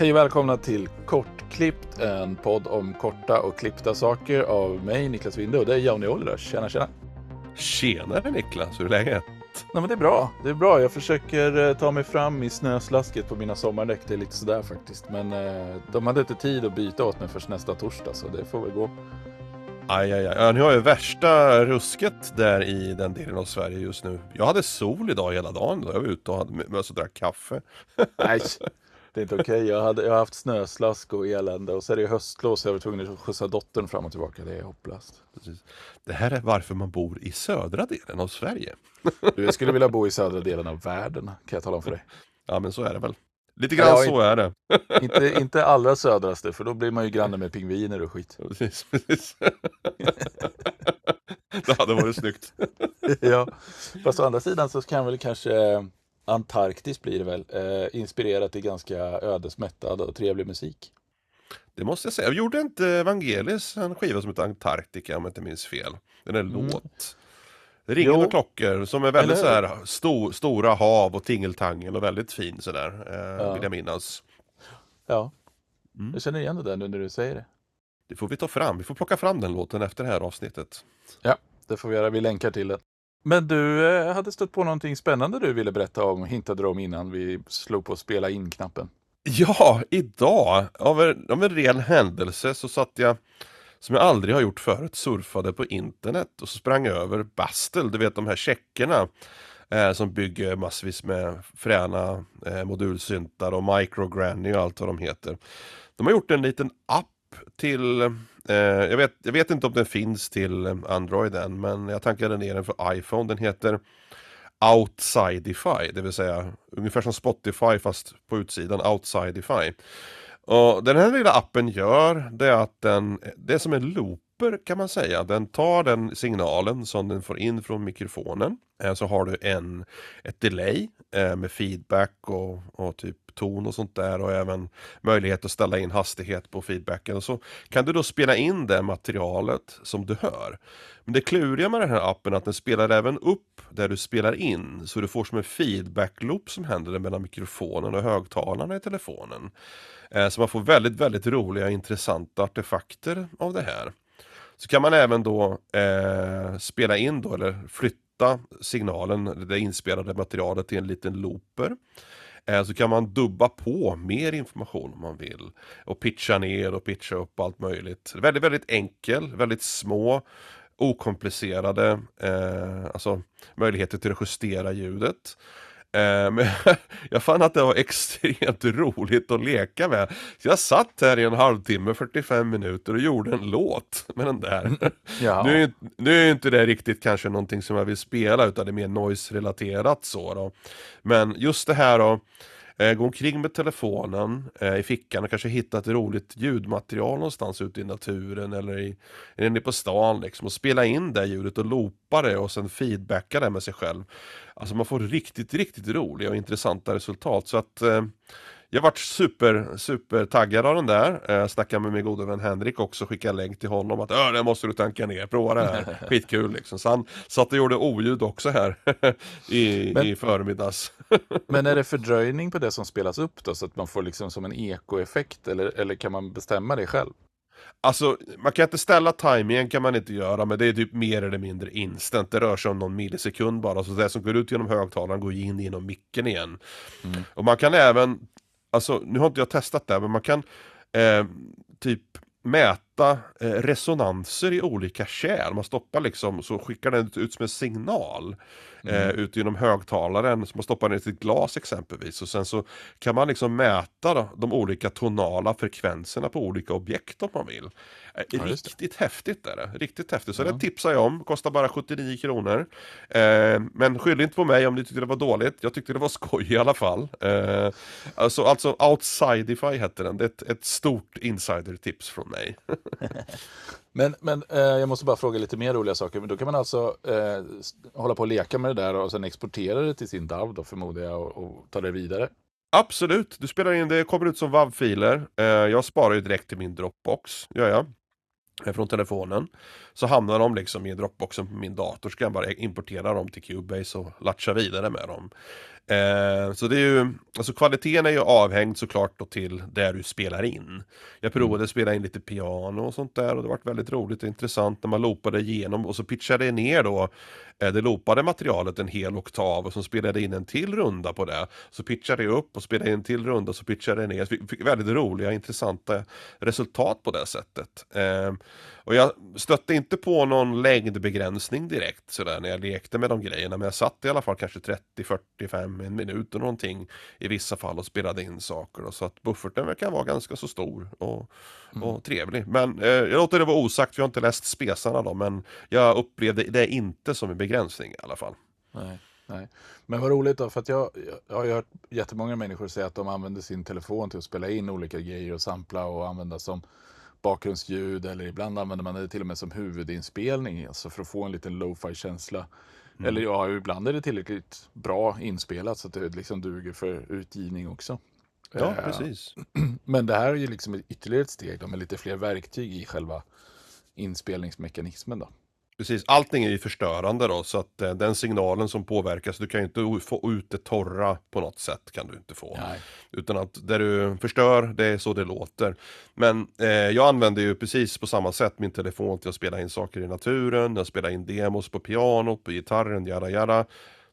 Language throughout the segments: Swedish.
Hej och välkomna till Kortklippt, en podd om korta och klippta saker av mig, Niklas Winde, och det är Johnny Oliver. Tjena, tjena! Tjenare Niklas, hur är läget? Nej, men det är bra, det är bra. Jag försöker eh, ta mig fram i snöslasket på mina sommardäck. Det är lite sådär faktiskt. Men eh, de hade inte tid att byta åt mig förrän nästa torsdag, så det får väl gå. Aj, aj, aj. Ja, ni har ju värsta rusket där i den delen av Sverige just nu. Jag hade sol idag hela dagen. Jag var ute och hade med och drack kaffe. Nej, det är inte okej. Jag, hade, jag har haft snöslask och elände och så är det ju höstlov så jag var tvungen att skjutsa dottern fram och tillbaka. Det är hopplöst. Precis. Det här är varför man bor i södra delen av Sverige. Du, jag skulle vilja bo i södra delen av världen, kan jag tala om för dig. Ja, men så är det väl. Lite grann Ja, så är det. Inte, inte allra södraste, för då blir man ju granne med pingviner och skit. Precis, precis. det hade varit snyggt. ja. Fast å andra sidan så kan väl kanske Antarktis blir det väl, eh, inspirerat till ganska ödesmättad och trevlig musik. Det måste jag säga. Jag gjorde inte Evangelis en skiva som heter Antarktika om jag inte minns fel. Den är låt. Ringen Jo. och klockor som är väldigt så här sto, stora hav och tingeltangel och väldigt fin sådär. Eh, Ja. Vill jag minnas. Ja, Mm. jag känner igen det där nu när du säger det. Det får vi ta fram. Vi får plocka fram den låten efter det här avsnittet. Ja, det får vi göra. Vi länkar till den. Men du eh, hade stött på någonting spännande du ville berätta om, hintade du om innan vi slog på spela in-knappen. Ja, idag av en, av en ren händelse så satt jag som jag aldrig har gjort förut, surfade på internet och så sprang jag över Bastel, du vet de här checkerna eh, som bygger massvis med fräna eh, modulsyntar och microgranny och allt vad de heter. De har gjort en liten app till, Eh, jag, vet, jag vet inte om den finns till Android än, men jag tankade ner den för iPhone. Den heter Outsideify, det vill säga ungefär som Spotify fast på utsidan, Outsideify. Och den här lilla appen gör det är att den, det är som en loop looper kan man säga. Den tar den signalen som den får in från mikrofonen. Eh, så har du en, ett delay eh, med feedback och, och typ ton och sånt där och även möjlighet att ställa in hastighet på feedbacken. Så kan du då spela in det materialet som du hör. Men det kluriga med den här appen är att den spelar även upp där du spelar in. Så du får som en feedback-loop som händer mellan mikrofonen och högtalarna i telefonen. Eh, så man får väldigt, väldigt roliga intressanta artefakter av det här. Så kan man även då eh, spela in då eller flytta signalen, det inspelade materialet till en liten looper. Eh, så kan man dubba på mer information om man vill. Och pitcha ner och pitcha upp allt möjligt. Väldigt, väldigt enkel, väldigt små, okomplicerade eh, alltså möjligheter till att justera ljudet. Eh, Men jag fann att det var extremt roligt att leka med. Så jag satt här i en halvtimme, 45 minuter och gjorde en låt med den där. Ja. Nu, är, nu är inte det riktigt kanske någonting som jag vill spela utan det är mer noise-relaterat så då. Men just det här då, eh, gå omkring med telefonen eh, i fickan och kanske hitta ett roligt ljudmaterial någonstans ute i naturen eller i, eller inne på stan liksom och spela in det ljudet och loopa det och sen feedbacka det med sig själv. Alltså man får riktigt, riktigt roliga och intressanta resultat så att eh, jag vart super, super taggad av den där. Eh, snackade med min gode vän Henrik också, skickade en länk till honom att "Ö, det måste du tanka ner, prova det här, skitkul liksom. Så han satt och gjorde oljud också här i, Men- i förmiddags. Men är det fördröjning på det som spelas upp då, så att man får liksom som en ekoeffekt, eller, eller kan man bestämma det själv? Alltså, man kan inte ställa timingen kan man inte göra, men det är typ mer eller mindre instant. Det rör sig om någon millisekund bara, så det som går ut genom högtalaren går in genom micken igen. Mm. Och man kan även, alltså nu har inte jag testat det, men man kan eh, typ mäta eh, resonanser i olika kärl. Man stoppar liksom, så skickar den ut som en signal eh, ut genom högtalaren. Så man stoppar den i ett glas exempelvis. Och sen så kan man liksom mäta då, de olika tonala frekvenserna på olika objekt om man vill. Eh, Ja, riktigt häftigt är det. Riktigt häftigt. Så Ja. det tipsar jag om. Kostar bara 79 kronor. Eh, men skyll inte på mig om ni tyckte det var dåligt. Jag tyckte det var skoj i alla fall. Eh, alltså, alltså Outsidify hette den. Det är ett, ett stort insider-tips från mig. Men, men eh, jag måste bara fråga lite mer roliga saker. Men då kan man alltså eh, hålla på och leka med det där och sen exportera det till sin DAV då förmodar jag och, och ta det vidare. Absolut, du spelar in det, kommer ut som WAV-filer. Eh, jag sparar ju direkt till min Dropbox, gör jag. Eh, från telefonen. Så hamnar de liksom i Dropboxen på min dator, så kan jag bara importera dem till Cubase och latcha vidare med dem. Eh, så det är ju, alltså kvaliteten är ju avhängd såklart då till där du spelar in. Jag provade att spela in lite piano och sånt där och det var väldigt roligt och intressant när man loopade igenom och så pitchade jag ner då eh, det loopade materialet en hel oktav och så spelade jag in en till runda på det. Så pitchade jag upp och spelade in en till runda och så pitchade jag ner. Så fick väldigt roliga, intressanta resultat på det sättet. Eh, och jag stötte inte på någon längdbegränsning direkt sådär när jag lekte med de grejerna. Men jag satt i alla fall kanske 30, 45, en minut och någonting i vissa fall och spelade in saker. Och så att bufferten verkar vara ganska så stor och, och trevlig. Men eh, jag låter det vara osagt, jag har inte läst spesarna då. Men jag upplevde det inte som en begränsning i alla fall. Nej, nej. Men vad roligt då, för att jag, jag har ju hört jättemånga människor säga att de använder sin telefon till att spela in olika grejer och sampla och använda som bakgrundsljud eller ibland använder man det till och med som huvudinspelning, alltså för att få en liten lo-fi känsla. Eller ja, ibland är det tillräckligt bra inspelat så att det liksom duger för utgivning också. Ja, Eh, precis. Men det här är ju liksom ett ytterligare ett steg då, med lite fler verktyg i själva inspelningsmekanismen då. Precis, allting är ju förstörande då, så att eh, den signalen som påverkas, du kan ju inte få ut det torra på något sätt, kan du inte få. Nej. Utan att det du förstör, det är så det låter. Men eh, jag använder ju precis på samma sätt min telefon till att spela in saker i naturen, jag spelar in demos på pianot, på gitarren, jada jada.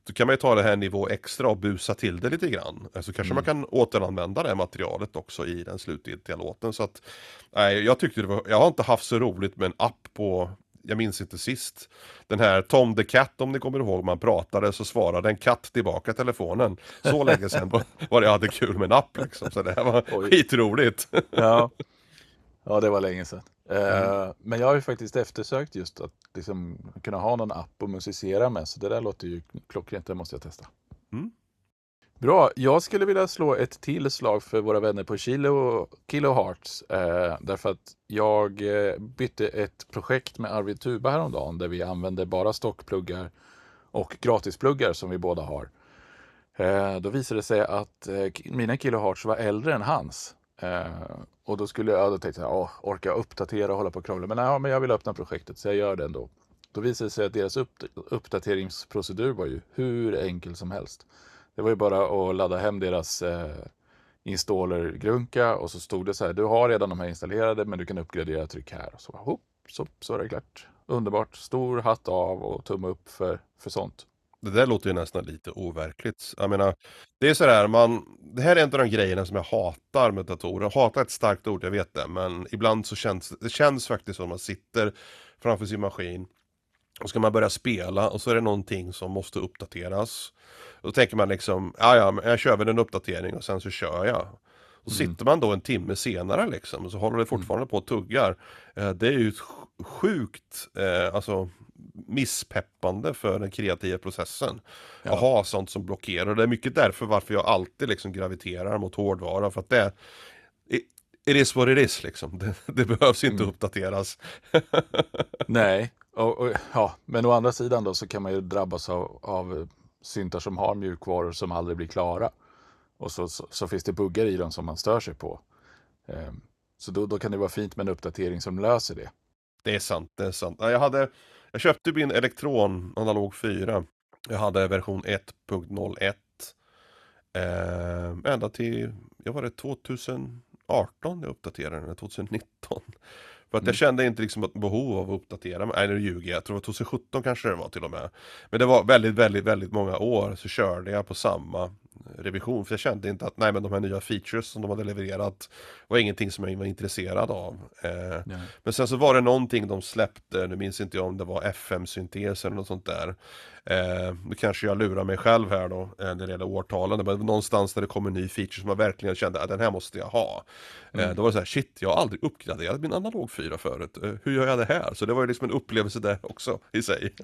Då kan man ju ta det här nivå extra och busa till det lite grann. Så kanske man kan återanvända det materialet också i den slutgiltiga låten. Så att, nej, jag tyckte det var, jag har inte haft så roligt med en app på jag minns inte sist. Den här Tom the Cat, om ni kommer ihåg, man pratade så svarade en katt tillbaka telefonen. Så länge sedan var det jag hade kul med en app liksom. Så det här var Oj. skitroligt. Ja. ja, det var länge sedan. Eh, Men jag har ju faktiskt eftersökt just att liksom kunna ha någon app och musicera med. Så det där låter ju klockrent, det måste jag testa. Mm. Bra, jag skulle vilja slå ett till slag för våra vänner på Kilo, Kilohertz. Eh, därför att jag eh, bytte ett projekt med Arvid Tuba häromdagen där vi använder bara stockpluggar och gratispluggar som vi båda har. Eh, då visade det sig att eh, mina mina kilohertz var äldre än hans. Eh, och då skulle jag, då tänkte jag, åh, orkar jag uppdatera och hålla på och krångla. Men, ja, men jag vill öppna projektet så jag gör det ändå. Då visade det sig att deras upp, uppdateringsprocedur var ju hur enkel som helst. Det var ju bara att ladda hem deras eh, installer-grunka och så stod det så här, du har redan de här installerade men du kan uppgradera, tryck här. Och så, hopp, så, så är det klart. Underbart, stor hatt av och tumme upp för, för sånt. Det där låter ju nästan lite overkligt. Jag menar, det är sådär, man, det här är en av de grejerna som jag hatar med datorer. Hatar är ett starkt ord, jag vet det, men ibland så känns det känns faktiskt som att man sitter framför sin maskin och ska man börja spela och så är det någonting som måste uppdateras. Då tänker man liksom, ja ja, jag kör väl en uppdatering och sen så kör jag. Och sitter man då en timme senare liksom och så håller det fortfarande på och tuggar. Eh, det är ju sjukt, eh, alltså misspeppande för den kreativa processen. Ja. Att ha sånt som blockerar. Det är mycket därför varför jag alltid liksom graviterar mot hårdvara. För att det it is what it is liksom. Det, det behövs inte uppdateras. Nej, och, och, ja, men å andra sidan då så kan man ju drabbas av, av syntar som har mjukvaror som aldrig blir klara. Och så, så, så finns det buggar i dem som man stör sig på. Ehm, så då, då kan det vara fint med en uppdatering som löser det. Det är sant, det är sant. Jag, hade, jag köpte min Elektron Analog 4. Jag hade version 1.01. Eh, ända till, jag var det 2018 jag uppdaterade den, eller 2019. För att jag kände inte liksom ett behov av att uppdatera mig. Nej nu ljuger jag, jag tror det var 2017 kanske det var till och med. Men det var väldigt, väldigt, väldigt många år så körde jag på samma revision. För jag kände inte att nej men de här nya features som de hade levererat var ingenting som jag var intresserad av. Eh, men sen så var det någonting de släppte, nu minns inte jag om det var FM-syntes eller något sånt där. Eh, nu kanske jag lurar mig själv här då, eh, när det gäller årtalen. Var någonstans där det kom en ny feature som jag verkligen kände att den här måste jag ha. Eh, då var det så här, shit, jag har aldrig uppgraderat min analog 4 förut. Eh, hur gör jag det här? Så det var ju liksom en upplevelse där också i sig.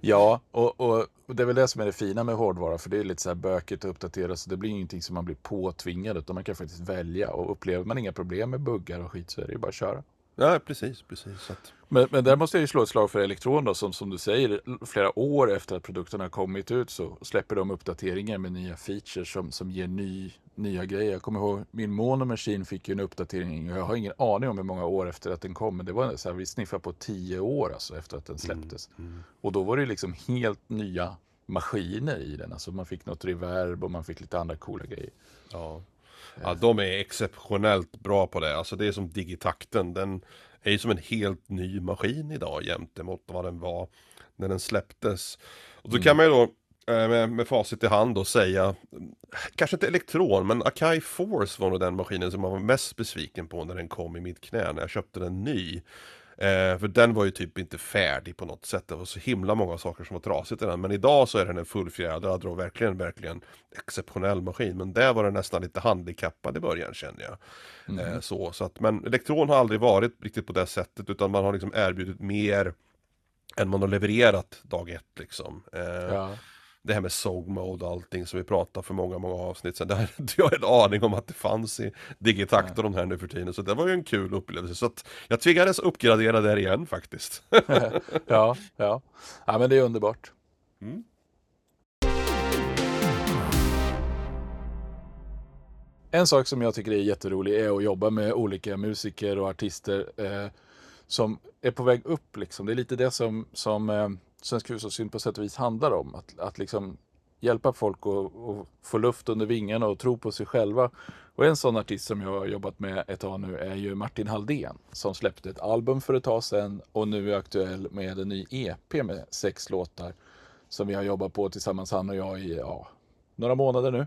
Ja, och, och, och det är väl det som är det fina med hårdvara, för det är lite så här bökigt att uppdatera, så det blir ingenting som man blir påtvingad, utan man kan faktiskt välja. Och upplever man inga problem med buggar och skit så är det ju bara att köra. Ja, precis, precis. Att, Men, men där måste jag ju slå ett slag för Elektron då, som, som du säger, flera år efter att produkten har kommit ut så släpper de uppdateringar med nya features som, som ger ny, nya grejer. Jag kommer ihåg min Mono Machine fick ju en uppdatering och jag har ingen aning om hur många år efter att den kom, men det var så här, vi sniffade på tio år alltså efter att den släpptes. mm. Och då var det liksom helt nya maskiner i den, alltså man fick något reverb och man fick lite andra coola grejer. Ja. Ja, de är exceptionellt bra på det. Alltså det är som Digitakten. Den är ju som en helt ny maskin idag jämte mot vad den var när den släpptes. Och då kan man ju då eh, med, med facit i hand då säga, kanske inte Elektron, men Akai Force var nog den maskinen som man var mest besviken på när den kom i mitt knä när jag köpte den ny. Eh, för den var ju typ inte färdig på något sätt. Det var så himla många saker som var trasigt i den. Men idag så är den en fullfjädrad och verkligen, verkligen exceptionell maskin. Men där var den nästan lite handikappad i början känner jag. Eh, så, så att, men Elektron har aldrig varit riktigt på det sättet. Utan man har liksom erbjudit mer än man har levererat dag ett liksom. Eh, Ja. Det här med SOG mode och allting som vi pratade för många, många avsnitt sedan. Det hade inte jag en aning om att det fanns i Digitakt och de här nu för tiden. Så det var ju en kul upplevelse. Så att jag tvingades uppgradera där igen faktiskt. ja, ja. ja, men det är underbart. Mm. En sak som jag tycker är jätterolig är att jobba med olika musiker och artister eh, som är på väg upp. Liksom. Det är lite det som, som eh, Svensk hushållssyn på sätt och vis handlar om. Att, att liksom hjälpa folk att, att få luft under vingarna och tro på sig själva. Och en sån artist som jag har jobbat med ett tag nu är ju Martin Halldén som släppte ett album för ett tag sedan och nu är aktuell med en ny EP med sex låtar som vi har jobbat på tillsammans han och jag i ja, några månader nu.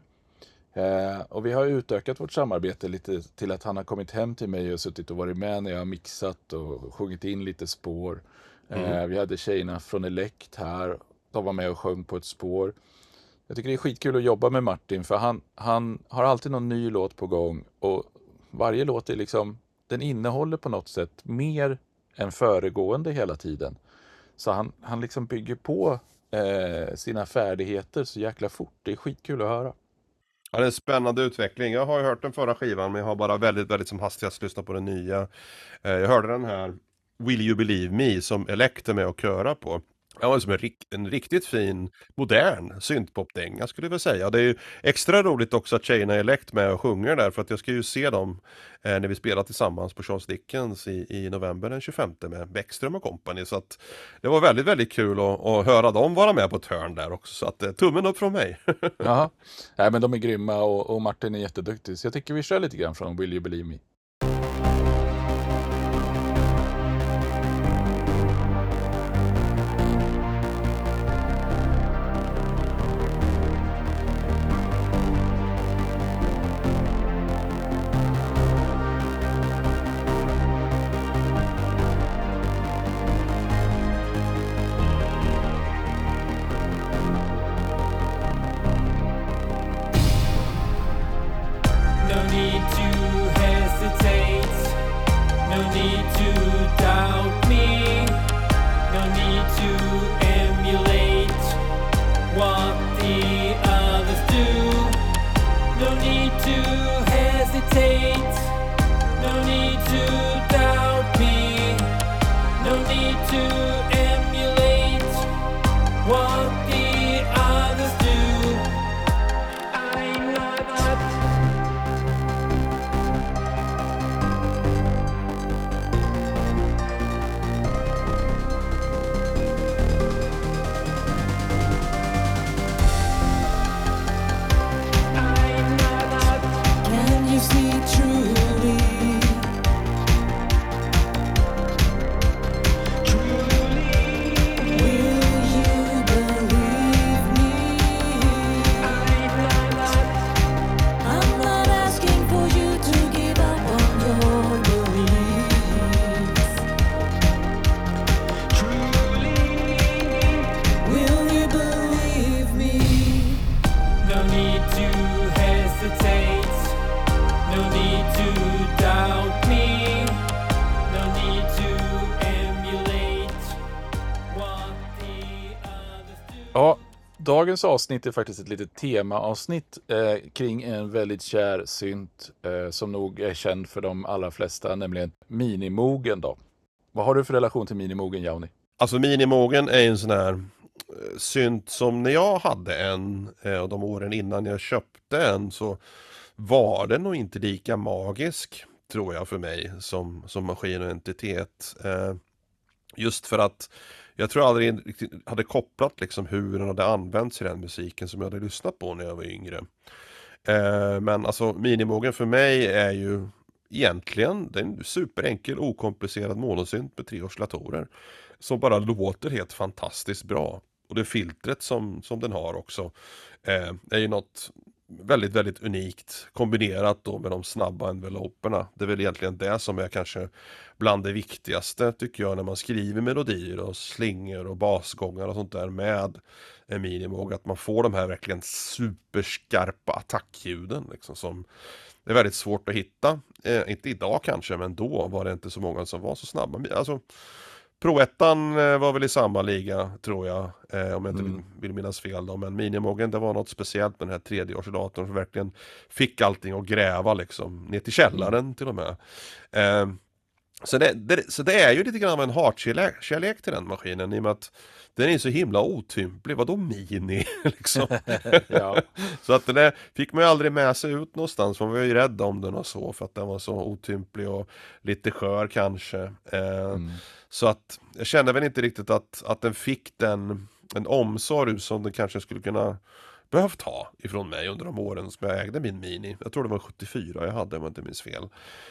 Eh, och vi har utökat vårt samarbete lite till att han har kommit hem till mig och suttit och varit med när jag har mixat och sjungit in lite spår. Eh, vi hade tjejerna från Elect här. De var med och sjöng på ett spår. Jag tycker det är skitkul att jobba med Martin för han, han har alltid någon ny låt på gång och varje låt är liksom, den innehåller på något sätt mer än föregående hela tiden. Så han, han liksom bygger på eh, sina färdigheter så jäkla fort. Det är skitkul att höra. Ja, det är en spännande utveckling. Jag har ju hört den förra skivan men jag har bara väldigt, väldigt som hastigast lyssnat på den nya. Eh, jag hörde den här Will You Believe Me som Elect är med och köra på. Det var som en, rik- en riktigt fin, modern syntpopdänga skulle jag vilja säga. Det är ju extra roligt också att tjejerna är Elect med och sjunger där för att jag ska ju se dem eh, när vi spelar tillsammans på Charles Dickens i, i november den 25 med Bäckström och kompani. Så att det var väldigt, väldigt kul att, att höra dem vara med på ett hörn där också. Så att eh, tummen upp från mig. Jaha. Nej, men de är grymma och, och Martin är jätteduktig. Så jag tycker vi kör lite grann från Will You Believe Me. Dagens avsnitt är faktiskt ett litet temaavsnitt eh, kring en väldigt kär synt eh, som nog är känd för de allra flesta, nämligen Minimogen. Då. Vad har du för relation till Minimogen, Jauni? Alltså Minimogen är en sån här eh, synt som när jag hade en eh, och de åren innan jag köpte en så var den nog inte lika magisk tror jag för mig som, som maskin och entitet. Eh, just för att jag tror jag aldrig riktigt hade kopplat liksom hur den hade använts i den musiken som jag hade lyssnat på när jag var yngre. Eh, men alltså Minimogen för mig är ju egentligen det är en superenkel okomplicerad monosynt med tre oscillatorer. Som bara låter helt fantastiskt bra. Och det filtret som, som den har också eh, är ju något väldigt, väldigt unikt kombinerat då med de snabba enveloperna. Det är väl egentligen det som är kanske bland det viktigaste tycker jag när man skriver melodier och slingor och basgångar och sånt där med en minimog. Att man får de här verkligen superskarpa attackljuden liksom som det är väldigt svårt att hitta. Eh, inte idag kanske, men då var det inte så många som var så snabba. Alltså, Pro 1 var väl i samma liga tror jag, eh, om jag inte Mm. vill, minnas fel då. Men Minimogen det var något speciellt med den här tredjeårsdatorn som verkligen fick allting att gräva liksom, ner till källaren till och med. Eh, så, det, det, så det är ju lite grann av en hatkärlek kärlek till den maskinen i och med att den är så himla otymplig. Vadå mini? liksom. Ja. Så att den där fick man ju aldrig med sig ut någonstans. Man var ju rädd om den och så för att den var så otymplig och lite skör kanske. Eh, Mm. Så att jag kände väl inte riktigt att, att den fick den en omsorg som den kanske skulle kunna behövt ha ifrån mig under de åren som jag ägde min Mini. Jag tror det var 74 jag hade om jag inte minns fel.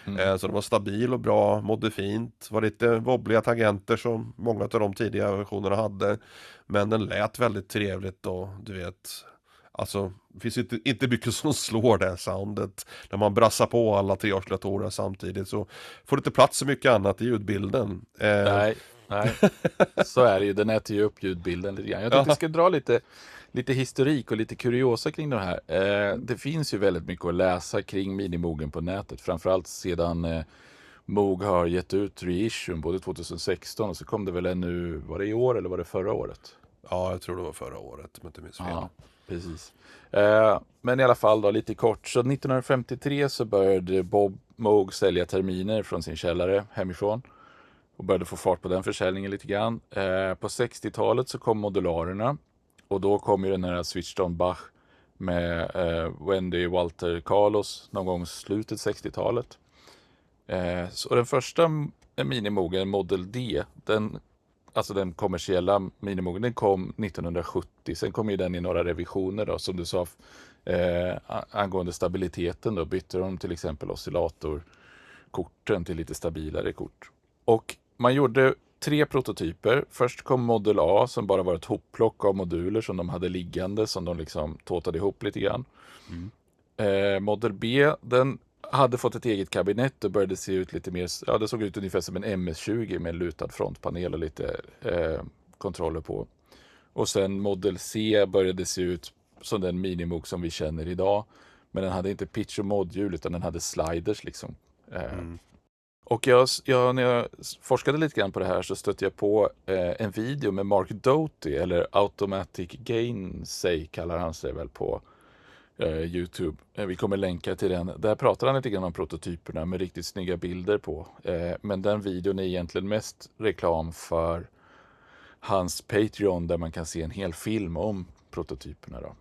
Mm. Eh, så den var stabil och bra, mådde fint, var lite wobbliga tangenter som många av de tidiga versionerna hade. Men den lät väldigt trevligt och du vet Alltså, det finns inte, inte mycket som slår det soundet. När man brassar på alla tre oscillatorer samtidigt så får det inte plats så mycket annat i ljudbilden. Eh, Nej, nej, så är det ju. Den äter ju upp ljudbilden lite grann. Jag tänkte Ja. vi ska dra lite, lite historik och lite kuriosa kring det här. Eh, det finns ju väldigt mycket att läsa kring Minimogen på nätet. Framförallt sedan eh, Moog har gett ut reissuen både 2016 och så kom det väl en nu, var det i år eller var det förra året? Ja, jag tror det var förra året om jag inte minns fel. Ja, precis. Eh, men i alla fall då lite kort. Så 1953 så började Bob Moog sälja terminer från sin källare hemifrån. Och började få fart på den försäljningen lite grann. Eh, på 60-talet så kom modularerna. Och då kom ju den här Switchdown Bach med eh, Wendy Walter Carlos någon gång i slutet 60-talet. Eh, så den första minimogen, Model D, den, alltså den kommersiella minimogen, den kom 1970. Sen kom ju den i några revisioner då, som du sa, eh, angående stabiliteten då, bytte de till exempel oscillatorkorten till lite stabilare kort. Och man gjorde tre prototyper. Först kom Model A som bara var ett hopplock av moduler som de hade liggande som de liksom tåtade ihop lite grann. Eh, Model B, den hade fått ett eget kabinett och började se ut lite mer, ja det såg ut ungefär som en MS-20 med en lutad frontpanel och lite eh, kontroller på. Och sen Model C började se ut som den minimok som vi känner idag. Men den hade inte pitch och modhjul utan den hade sliders liksom. Eh, Mm och jag, jag, när jag forskade lite grann på det här så stötte jag på eh, en video med Mark Doty, eller Automatic Gainsay kallar han sig väl på eh, Youtube. Eh, vi kommer länka till den. Där pratar han lite grann om prototyperna med riktigt snygga bilder på. Eh, men den videon är egentligen mest reklam för hans Patreon där man kan se en hel film om prototyperna. Då.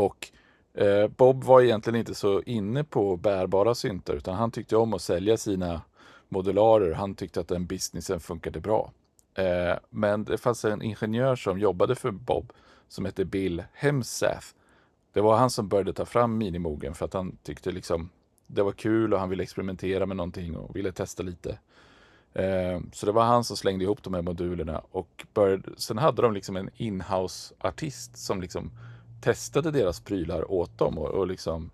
Och eh, Bob var egentligen inte så inne på bärbara syntar utan han tyckte om att sälja sina modularer. Han tyckte att den businessen funkade bra. Eh, men det fanns en ingenjör som jobbade för Bob som hette Bill Hemsath. Det var han som började ta fram minimogen för att han tyckte liksom det var kul och han ville experimentera med någonting och ville testa lite. Eh, Så det var han som slängde ihop de här modulerna och började, sen hade de liksom en inhouse-artist som liksom testade deras prylar åt dem och, och liksom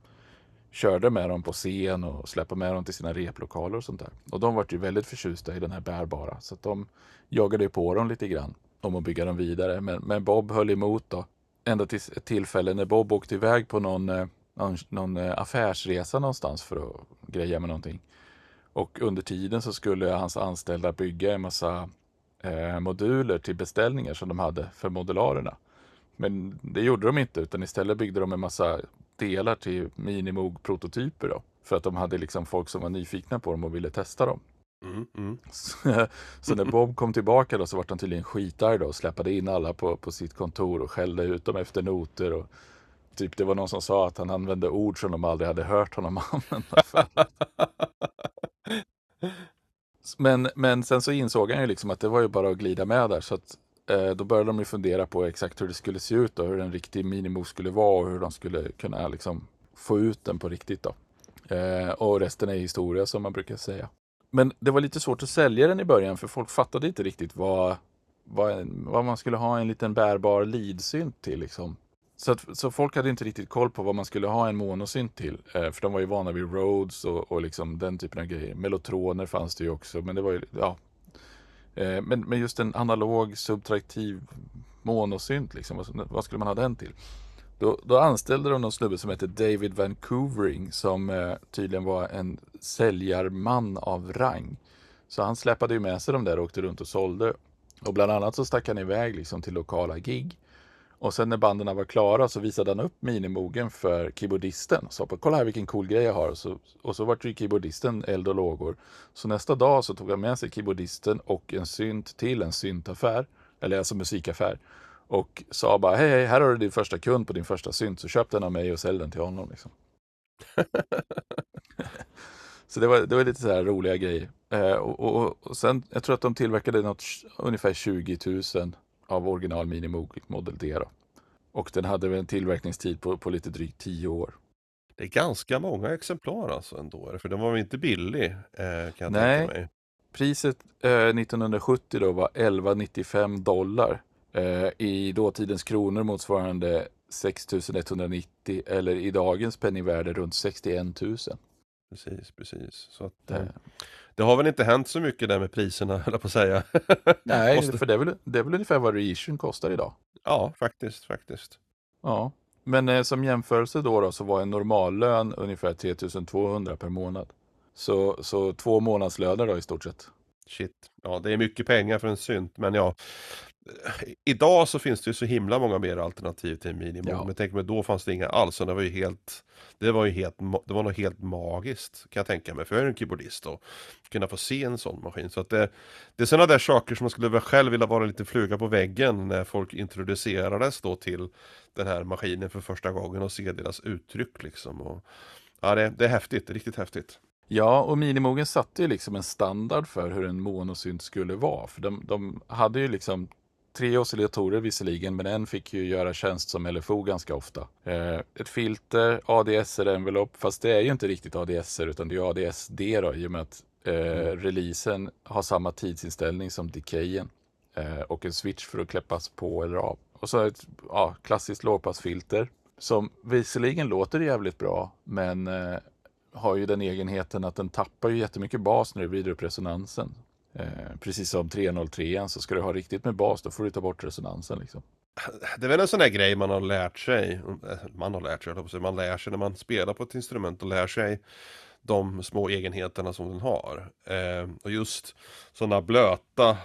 körde med dem på scen och släppte med dem till sina replokaler och sånt där. Och de var ju väldigt förtjusta i den här bärbara så att de jagade på dem lite grann om att bygga dem vidare. Men, men Bob höll emot då. Ända till ett tillfälle när Bob åkte iväg på någon, eh, någon, någon eh, affärsresa någonstans för att greja med någonting. Och under tiden så skulle hans anställda bygga en massa eh, moduler till beställningar som de hade för modularerna. Men det gjorde de inte utan istället byggde de en massa delar till Minimoog-prototyper då. För att de hade liksom folk som var nyfikna på dem och ville testa dem. Mm, mm. Så, så när Bob kom tillbaka då så var han tydligen skitarg då och släpade in alla på, på sitt kontor och skällde ut dem efter noter. Och typ det var någon som sa att han använde ord som de aldrig hade hört honom använda. Men, men sen så insåg han ju liksom att det var ju bara att glida med där. Så att, Eh, då började de ju fundera på exakt hur det skulle se ut och hur en riktig Minimo skulle vara och hur de skulle kunna liksom få ut den på riktigt då. Eh, och resten är historia som man brukar säga. Men det var lite svårt att sälja den i början för folk fattade inte riktigt vad, vad, vad man skulle ha en liten bärbar lidsynt till. Liksom. Så, att, så folk hade inte riktigt koll på vad man skulle ha en monosynt till. Eh, för de var ju vana vid Rhodes och, och liksom den typen av grejer. Mellotroner fanns det ju också. Men det var ju, ja. Eh, men, men just en analog subtraktiv monosynt, liksom, vad, vad skulle man ha den till? Då, då anställde de någon snubbe som hette David Vancouvering som eh, tydligen var en säljarman av rang. Så han släpade ju med sig de där och åkte runt och sålde. Och bland annat så stack han iväg liksom till lokala gig. Och sen när banden var klara så visade han upp minimogen för keyboardisten. Så på, kolla här vilken cool grej jag har. Och så, och så vart ju keyboardisten eld och lågor. Så nästa dag så tog han med sig keyboardisten och en synt till en syntaffär. Eller alltså musikaffär. Och sa bara hej, hej här har du din första kund på din första synt. Så köp den av mig och sälj den till honom. Liksom. så det var, det var lite så här roliga grejer. Eh, och, och, och sen, jag tror att de tillverkade något, ungefär 20 000 av original Minimoog Model D. Då. Och den hade väl en tillverkningstid på, på lite drygt 10 år. Det är ganska många exemplar alltså ändå, för den var väl inte billig eh, kan jag Nej. tänka mig. Priset eh, 1970 då var 11,95 dollar. Eh, I dåtidens kronor motsvarande 6 190 eller i dagens penningvärde runt 61 000. Precis, precis. Så att, Det, eh, det har väl inte hänt så mycket där med priserna, höll jag på att säga. nej, Måste- för det är, väl, det är väl ungefär vad reissuen kostar idag. Ja, faktiskt, faktiskt. Ja, men eh, som jämförelse då, då så var en normallön ungefär 3200 per månad. Så, så två månadslöner då i stort sett. Shit. Ja, det är mycket pengar för en synt, men ja. Idag så finns det ju så himla många mer alternativ till en minimum. Ja. Men tänk mig, då fanns det inga alls. Det var ju helt, det var ju helt, det var nog helt magiskt kan jag tänka mig. För jag är en keyboardist och kunna få se en sån maskin. Så att det, det är sådana där saker som man skulle själv vilja vara lite fluga på väggen när folk introducerades då till den här maskinen för första gången och se deras uttryck liksom. Och, ja, det, det är häftigt, det är riktigt häftigt. Ja, och Minimogen satte ju liksom en standard för hur en monosynt skulle vara. För de, de hade ju liksom tre oscillatorer visserligen, men en fick ju göra tjänst som LFO ganska ofta. Eh, ett filter, ADSR-envelop, fast det är ju inte riktigt ADSR utan det är ADSD då, i och med att eh, releasen har samma tidsinställning som decayen. Eh, och en switch för att kläppas på eller av. Och så ett ja, klassiskt lågpassfilter som visserligen låter jävligt bra, men har ju den egenheten att den tappar ju jättemycket bas när du vrider upp resonansen. Eh, precis som 303 så ska du ha riktigt med bas, då får du ta bort resonansen. Liksom. Det är väl en sån där grej man har lärt sig, eh, man har lärt sig, man lär sig när man spelar på ett instrument och lär sig de små egenheterna som den har. Eh, och just sådana blöta,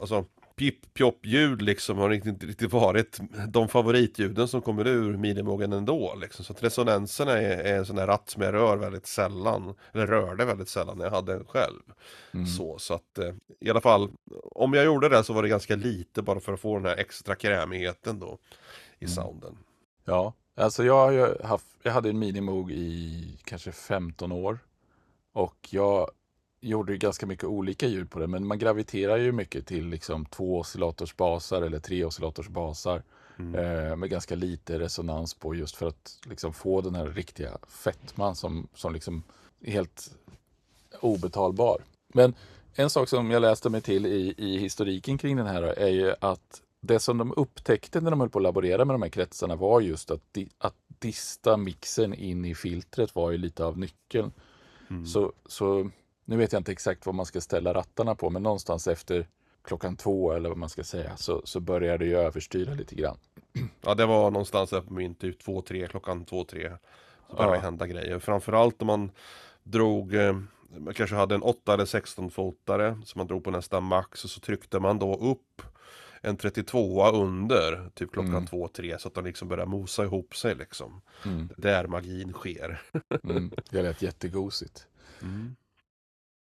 alltså pip pjopp ljud liksom har inte riktigt varit de favoritljuden som kommer ur minimogen ändå liksom. Så att resonanserna är, är en sån där ratt som jag rör väldigt sällan, eller rörde väldigt sällan när jag hade den själv. Mm. Så, så att eh, i alla fall, om jag gjorde det så var det ganska lite bara för att få den här extra krämigheten då i Mm. sounden. Ja, alltså jag, har ju haft, jag hade en Minimoog i kanske 15 år. Och jag gjorde ju ganska mycket olika ljud på det, men man graviterar ju mycket till liksom två oscillators basar eller tre oscillators basar. Mm. Eh, med ganska lite resonans på just för att liksom få den här riktiga fetman som, som liksom är helt obetalbar. Men en sak som jag läste mig till i, i historiken kring den här är ju att det som de upptäckte när de höll på att laborera med de här kretsarna var just att, di, att dista mixen in i filtret var ju lite av nyckeln. Mm. Så, så nu vet jag inte exakt vad man ska ställa rattarna på, men någonstans efter klockan två eller vad man ska säga så, så börjar det ju överstyra lite grann. Ja, det var någonstans där på min typ 2-3, klockan 2-3. Så började Ja. hända grejer. Framförallt om man drog, eh, man kanske hade en 8 eller 16 fotare som man drog på nästa max och så tryckte man då upp en 32 under, typ klockan Mm. två, tre, så att de liksom börjar mosa ihop sig liksom. Mm, Där magin sker. mm. Det lät jättegosigt. Mm.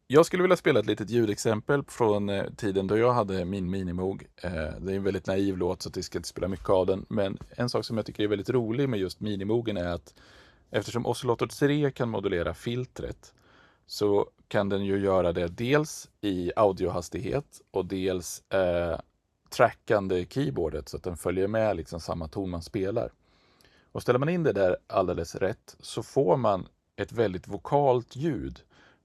Jag skulle vilja spela ett litet ljudexempel från eh, tiden då jag hade min minimog. Eh, det är en väldigt naiv låt så att jag ska inte spela mycket av den. Men en sak som jag tycker är väldigt rolig med just Minimogen är att eftersom Oscillator 3 kan modulera filtret så kan den ju göra det dels i audiohastighet och dels eh, trackande keyboardet så att den följer med liksom samma ton man spelar. Och ställer man in det där alldeles rätt så får man ett väldigt vokalt ljud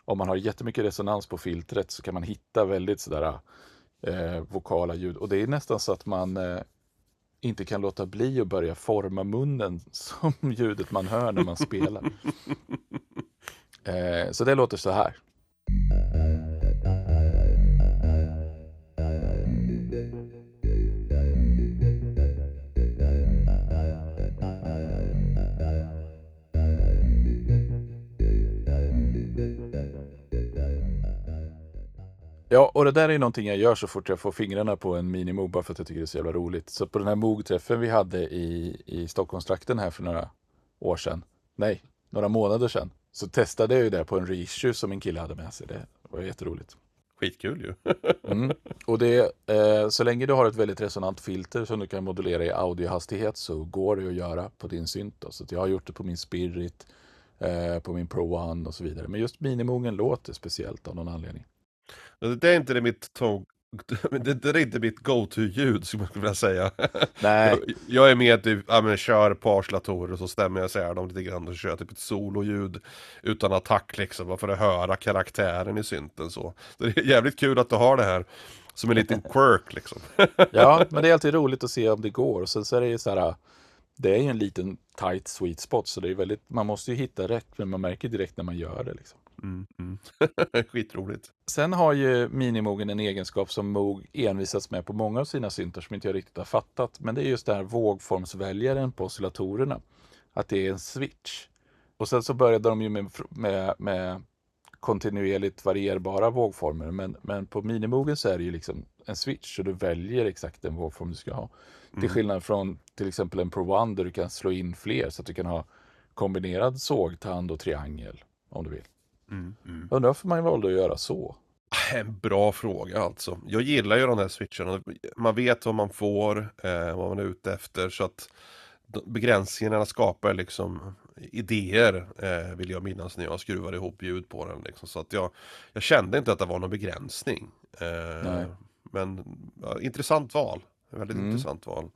om man har jättemycket resonans på filtret så kan man hitta väldigt sådär eh, vokala ljud. Och det är nästan så att man eh, inte kan låta bli att börja forma munnen som ljudet man hör när man spelar. eh, så det låter så här. Ja, och det där är någonting jag gör så fort jag får fingrarna på en minimog bara för att jag tycker det är så jävla roligt. Så på den här mogträffen vi hade i, i Stockholmstrakten här för några år sedan, nej, några månader sedan, så testade jag ju det på en reissue som en kille hade med sig. Det var jätteroligt. Skitkul ju. Mm. Och det, eh, så länge du har ett väldigt resonant filter som du kan modulera i audiohastighet så går det att göra på din synt. Då. Så jag har gjort det på min Spirit, eh, på min Pro One och så vidare. Men just minimogen låter speciellt av någon anledning. Det är inte det mitt tåg... Det, det är inte mitt go-to-ljud skulle man vilja säga. Nej, Jag, jag är med typ, ja men kör på oscillatorer och så stämmer jag isär dem lite grann och kör typ ett sololjud utan attack liksom, bara för att höra karaktären i synten så. så det är jävligt kul att du har det här som en liten quirk liksom. Ja, men det är alltid roligt att se om det går. Sen så är det ju så här, det är ju en liten tight sweet spot, så det är väldigt, man måste ju hitta rätt, men man märker direkt när man gör det. Liksom. Mm, mm. Skitroligt. Sen har ju Minimogen en egenskap som Moog envisats med på många av sina syntar som inte jag riktigt har fattat. Men det är just det här vågformsväljaren på oscillatorerna. Att det är en switch. Och sen så började de ju med, med, med kontinuerligt varierbara vågformer. Men, men på Minimogen så är det ju liksom en switch så du väljer exakt den vågform du ska ha. Till Mm. skillnad från till exempel en Pro One där du kan slå in fler så att du kan ha kombinerad sågtand och triangel om du vill. Mm, mm. Undrar varför man valde att göra så. En bra fråga alltså. Jag gillar ju de här switcharna. Man vet vad man får, eh, vad man är ute efter. Så att begränsningarna skapar liksom idéer, eh, vill jag minnas när jag skruvade ihop ljud på den. Liksom. Så att jag, jag kände inte att det var någon begränsning. Eh, Nej. men ja, intressant val. Väldigt Mm. intressant val.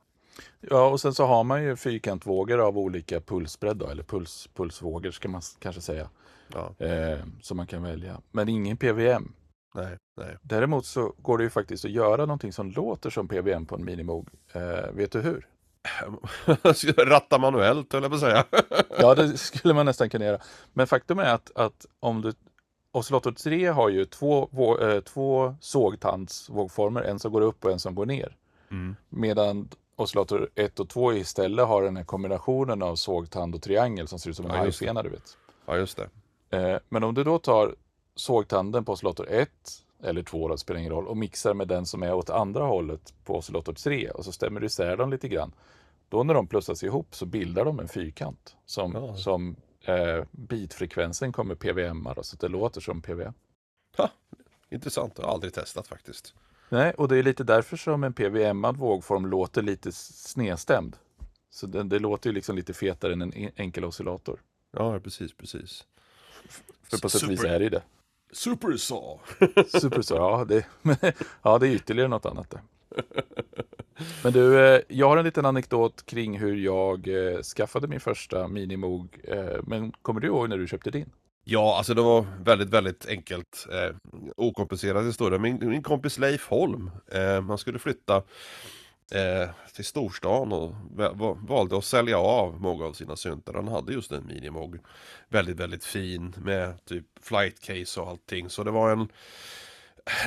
Ja, och sen så har man ju fyrkantvågor av olika pulsbredd då, eller puls, pulsvågor ska man kanske säga, Ja, eh, som man kan välja. Men ingen PWM. nej, nej. Däremot så går det ju faktiskt att göra någonting som låter som PWM på en Minimoog. Eh, vet du hur? Ratta manuellt höll jag på att säga. Ja, det skulle man nästan kunna göra. Men faktum är att, att om du Oscillator 3 har ju två, vå- eh, två sågtandsvågformer, en som går upp och en som går ner. Mm. Medan Oscillator 1 och 2 istället har den här kombinationen av sågtand och triangel som ser ut som en Ja, hajfena, du vet. Ja, just det. Eh, Men om du då tar sågtanden på oscillator 1 eller 2 då, spelar ingen roll, och mixar med den som är åt andra hållet på oscillator 3 och så stämmer du isär dem lite grann. Då när de plussas ihop så bildar de en fyrkant som, Ja. som eh, bitfrekvensen kommer PWM, så att det låter som PWM. Ha, intressant, jag har aldrig testat faktiskt. Nej, och det är lite därför som en PWM-ad vågform låter lite snedstämd. Så det, det låter ju liksom lite fetare än en en- enkel oscillator. Ja, precis, precis. För på sätt och vis Super- är det ju det. Supersaw! Super så, ja det, ja det är ytterligare något annat det. Men du, eh, jag har en liten anekdot kring hur jag eh, skaffade min första Minimoog. Eh, men kommer du ihåg när du köpte din? Ja, alltså det var väldigt, väldigt enkelt. Eh, okomplicerad historia. Min, min kompis Leif Holm, eh, han skulle flytta eh, till storstan och valde att sälja av många av sina syntar. Han hade just en Minimog. Väldigt, väldigt fin med typ flight case och allting. Så det var en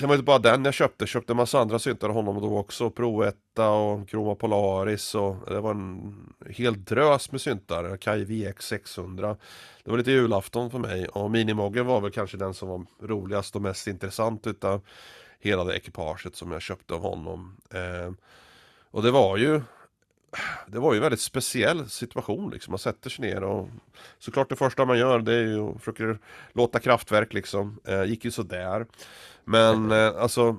det var inte bara den jag köpte, jag köpte en massa andra syntar av honom då också. Pro 1 och Chroma Polaris och det var en hel drös med syntar. Kai VX 600. Det var lite julafton för mig och Minimoggen var väl kanske den som var roligast och mest intressant utav hela det ekipaget som jag köpte av honom. Eh, och det var ju det var ju en väldigt speciell situation liksom. Man sätter sig ner och såklart det första man gör det är ju att försöka låta kraftverk liksom. Eh, gick ju sådär. Men eh, alltså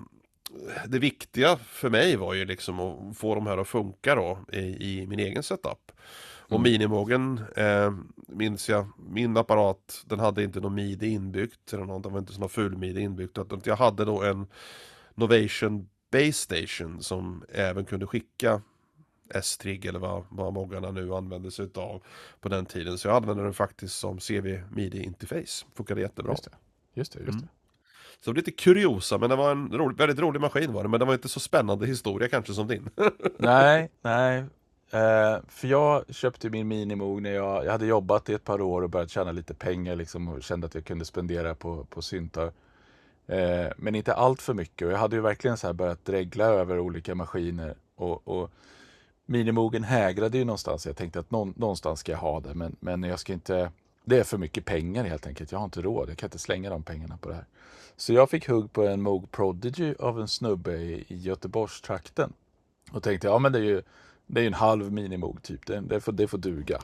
det viktiga för mig var ju liksom att få de här att funka då i, i min egen setup. Och Mm. minimogen eh, minns jag, min apparat den hade inte någon midi inbyggt, eller någon, det var inte sån ful midi inbyggt. utan Jag hade då en Novation Base Station som även kunde skicka S-Trig eller vad, vad moggarna nu använde sig utav på den tiden. Så jag använde den faktiskt som CV Midi Interface. Funkade jättebra. Just det. Just det, just Mm. det. Så det var lite kuriosa, men det var en rolig, väldigt rolig maskin var det. Men det var inte så spännande historia kanske som din. Nej, nej. Eh, för jag köpte min Minimoog när jag, jag hade jobbat i ett par år och börjat tjäna lite pengar liksom och kände att jag kunde spendera på, på syntar. Eh, men inte allt för mycket och jag hade ju verkligen så här börjat dregla över olika maskiner och, och Minimogen hägrade ju någonstans. Jag tänkte att någon, någonstans ska jag ha det men, men jag ska inte det är för mycket pengar helt enkelt. Jag har inte råd. Jag kan inte slänga de pengarna på det här. Så jag fick hugg på en Moog Prodigy av en snubbe i, i Göteborgstrakten. Och tänkte, ja men det är ju, det är en halv minimog typ. Det, det, får, det får duga.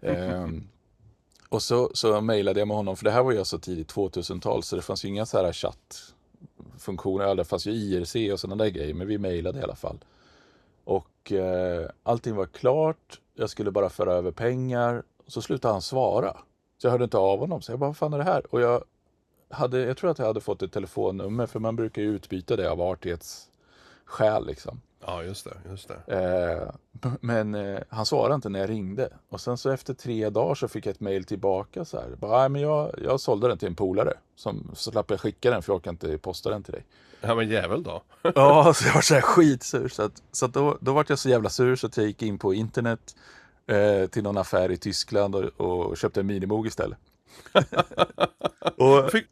Ehm, och så, så mejlade jag med honom, för det här var ju så tidigt 2000-tal så det fanns ju inga så här chattfunktioner. Det fanns ju IRC och sådana där grejer, men vi mejlade i alla fall. Och eh, allting var klart. Jag skulle bara föra över pengar. Så slutade han svara. Så jag hörde inte av honom. Så jag bara, vad fan är det här? Och jag, hade, jag tror att jag hade fått ett telefonnummer, för man brukar ju utbyta det av artighetsskäl liksom. Ja, just det, just det. Eh, men eh, han svarade inte när jag ringde. Och sen så efter tre dagar så fick jag ett mejl tillbaka så här. Bara, "Nej, men jag, jag sålde den till en polare. Som, så slapp jag skicka den för jag orkar inte posta den till dig. Ja men jävel då. Ja, så jag var så här skitsur. Så, att, så att då, då var jag så jävla sur så att jag gick in på internet eh, till någon affär i Tyskland och, och köpte en minimog istället. och Fick...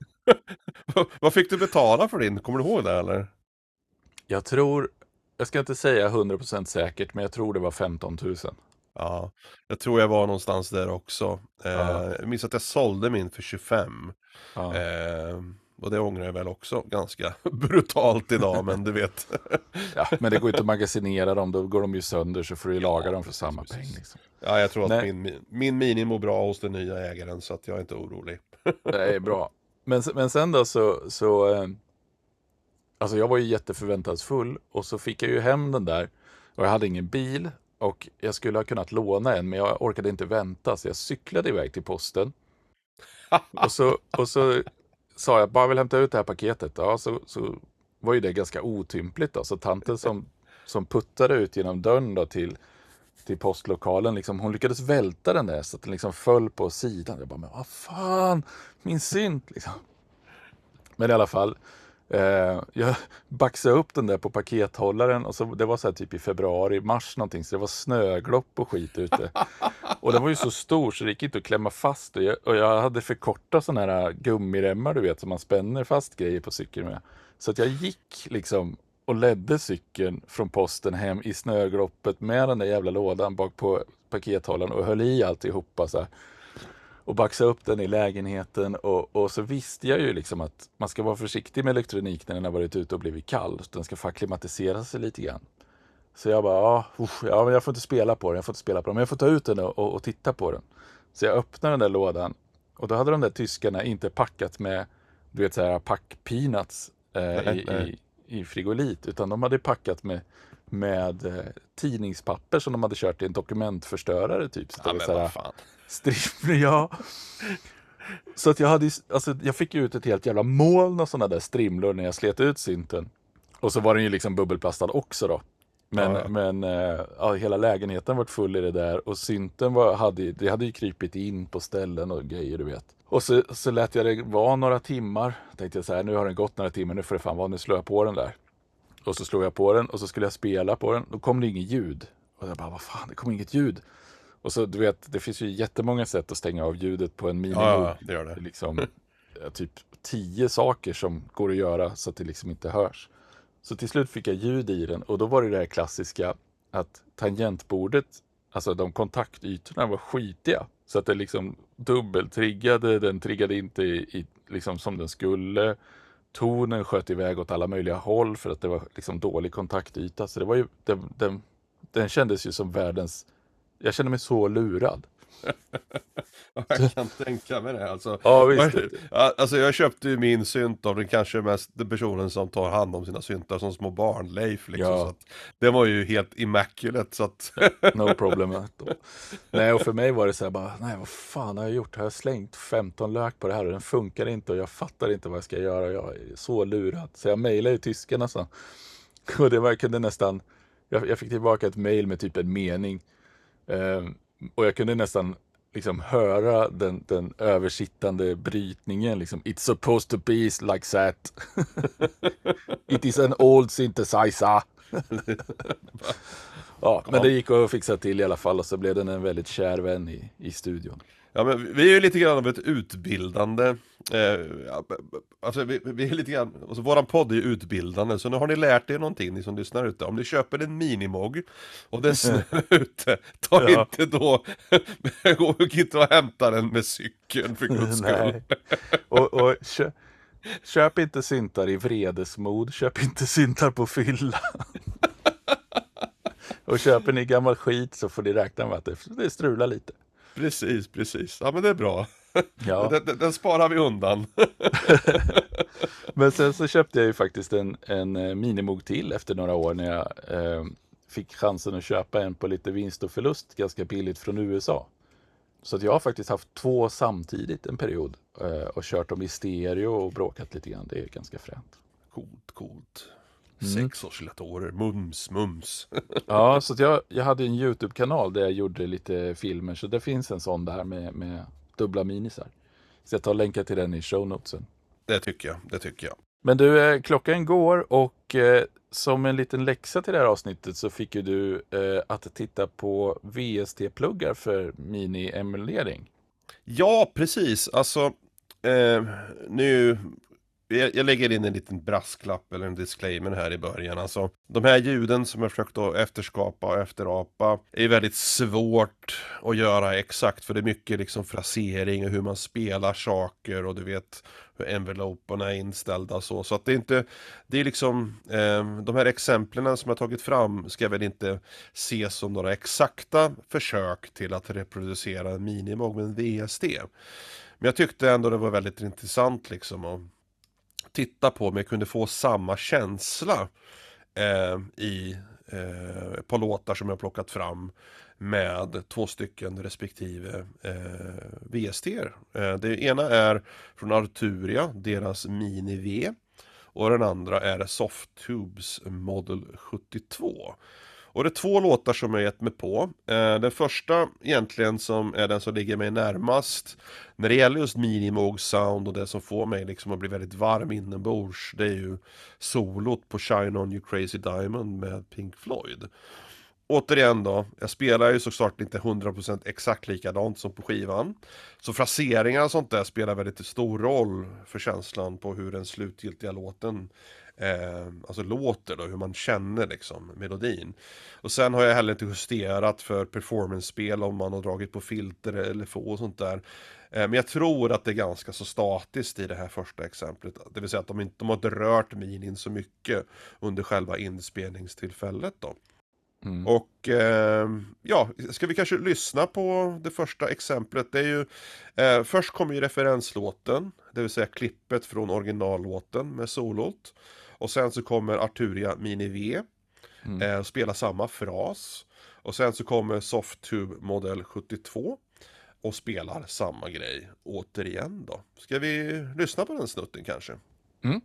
Vad fick du betala för din? Kommer du ihåg det eller? jag tror, jag ska inte säga 100% säkert, men jag tror det var 15 000. Ja, jag tror jag var någonstans där också. Eh, Ja. Jag minns att jag sålde min för 25. Ja. Eh, och det ångrar jag väl också ganska brutalt idag, men du vet. Ja, men det går inte att magasinera dem, då går de ju sönder så får du ju laga dem för samma precis. peng. Liksom. Ja, jag tror att Nej. min, min Mini mår bra hos den nya ägaren, så att jag är inte orolig. Är bra. Men, men sen då så, så eh, alltså jag var ju jätteförväntansfull och så fick jag ju hem den där och jag hade ingen bil och jag skulle ha kunnat låna en men jag orkade inte vänta så jag cyklade iväg till posten. Och så, och så sa jag bara vill hämta ut det här paketet. Ja, så, så var ju det ganska otympligt då. Så tanten som, som puttade ut genom dörren då till, till postlokalen, liksom, hon lyckades välta den där så att den liksom föll på sidan. Jag bara, men vad fan, min synt liksom. Men i alla fall, eh, jag baxade upp den där på pakethållaren och så, det var så typ i februari, mars någonting, så det var snöglopp och skit ute. Och den var ju så stor så det gick inte att klämma fast och jag, och jag hade för korta sådana här gummiremmar du vet som man spänner fast grejer på cykeln med. Så att jag gick liksom och ledde cykeln från posten hem i snögloppet med den där jävla lådan bak på pakethållaren och höll i alltihopa så här. Och baxade upp den i lägenheten och, och så visste jag ju liksom att man ska vara försiktig med elektronik när den har varit ute och blivit kall. Den ska få acklimatisera sig lite grann. Så jag bara, ja, usch, ja men jag får inte spela på den, jag får inte spela på den, men jag får ta ut den och, och, och titta på den. Så jag öppnade den där lådan och då hade de där tyskarna inte packat med, du vet så här packpeanuts eh, Nej, i, nej. i, i frigolit, utan de hade packat med, med eh, tidningspapper som de hade kört i en dokumentförstörare typ. Så det Ja, var men så här, Strimlor, ja. Så att jag hade alltså jag fick ut ett helt jävla moln av sådana där strimlor när jag slet ut synten. Och så var den ju liksom bubbelplastad också då. Men, Ja, ja. men eh, ja, hela lägenheten var full i det där och synten var, hade, det hade ju krypit in på ställen och grejer du vet. Och så, så lät jag det vara några timmar. Tänkte jag så här, nu har den gått några timmar, nu får det fan vara, nu slår jag på den där. Och så slog jag på den och så skulle jag spela på den. Då kom det inget ljud. Och jag bara, vad fan, det kom inget ljud. Och så du vet, det finns ju jättemånga sätt att stänga av ljudet på en minimog. Ja, det gör Det liksom ja, typ tio saker som går att göra så att det liksom inte hörs. Så till slut fick jag ljud i den och då var det det här klassiska att tangentbordet, alltså de kontaktytorna var skitiga. Så att det liksom dubbeltriggade, den triggade inte i, i, liksom som den skulle. tonen sköt iväg åt alla möjliga håll för att det var liksom dålig kontaktyta. Så det var ju, den, den, den kändes ju som världens... Jag kände mig så lurad. Jag kan tänka mig det alltså. Ja, visst. Alltså jag köpte ju min synt av den kanske mest den personen som tar hand om sina syntar som små barn, Leif liksom. Ja. Så att, det var ju helt immaculate så att No problem. Nej, och för mig var det så här bara, nej vad fan har jag gjort? Har jag slängt 15 lök på det här och den funkar inte och jag fattar inte vad jag ska göra. Jag är så lurad. Så jag mejlade ju tyskarna så. Och det var, jag kunde nästan, jag, jag fick tillbaka ett mejl med typ en mening. Ehm, och jag kunde nästan liksom höra den, den översittande brytningen. Liksom, It's supposed to be like that. It is an old synthesizer. ja, men det gick att fixa till i alla fall och så blev den en väldigt kär vän i, i studion. Ja men vi är ju lite grann av ett utbildande eh, Alltså vi, vi är lite grann, alltså våran podd är ju utbildande så nu har ni lärt er någonting ni som lyssnar ute Om ni köper en minimog och det är snö ute Ta Ja. inte då, gå inte och hämta den med cykeln för guds skull. Och, och kö, köp inte syntar i vredesmod, köp inte syntar på fylla. och köper ni gammal skit så får ni räkna med att det, det strular lite. Precis, precis, ja men det är bra Ja. den, den, den sparar vi undan Men sen så köpte jag ju faktiskt en, en eh, minimog till efter några år när jag eh, fick chansen att köpa en på lite vinst och förlust ganska billigt från USA. Så att jag har faktiskt haft två samtidigt en period eh, och kört dem i stereo och bråkat lite grann. Det är ganska fränt. Coolt, coolt Mm. Sexoscillatorer, mums, mums Ja, så jag, jag hade en YouTube-kanal där jag gjorde lite filmer. Så det finns en sån där med, med dubbla minisar. Så jag tar och länkar till den i show notesen. Det tycker jag, det tycker jag Men du, eh, klockan går och eh, som en liten läxa till det här avsnittet så fick ju du eh, att titta på VST-pluggar för mini-emulering. Ja, precis. Alltså, eh, nu... Jag, jag lägger in en liten brasklapp eller en disclaimer här i början. Alltså, de här ljuden som jag försökt att efterskapa och efterapa är väldigt svårt att göra exakt för det är mycket liksom frasering och hur man spelar saker och du vet hur enveloperna är inställda och så. Så att det är inte, det är liksom, eh, de här exemplen som jag tagit fram ska väl inte ses som några exakta försök till att reproducera en minimog med en VST. Men jag tyckte ändå det var väldigt intressant liksom Och, titta på men jag kunde få samma känsla eh, i eh, ett par låtar som jag plockat fram med två stycken respektive eh, VST. Eh, det ena är från Arturia, deras Mini V. Och den andra är Softtubes Model 72. Och det är två låtar som jag gett mig på. Eh, den första egentligen som är den som ligger mig närmast när det gäller just minimog sound och det som får mig liksom att bli väldigt varm inombords. Det är ju solot på Shine On You Crazy Diamond med Pink Floyd. Återigen då, jag spelar ju såklart inte 100% exakt likadant som på skivan. Så fraseringar och sånt där spelar väldigt stor roll för känslan på hur den slutgiltiga låten eh, alltså låter då, hur man känner liksom melodin. Och sen har jag heller inte justerat för performance-spel om man har dragit på filter eller få och sånt där. Eh, men jag tror att det är ganska så statiskt i det här första exemplet. Det vill säga att de inte de har inte rört minin så mycket under själva inspelningstillfället då. Mm. Och eh, ja, ska vi kanske lyssna på det första exemplet. Det är ju, eh, först kommer ju referenslåten, det vill säga klippet från originallåten med solot. Och sen så kommer Arturia Mini V, Mm. eh, spela samma fras. Och sen så kommer Softtube Model 72 och spelar samma grej återigen då. Ska vi lyssna på den snutten kanske? Mm.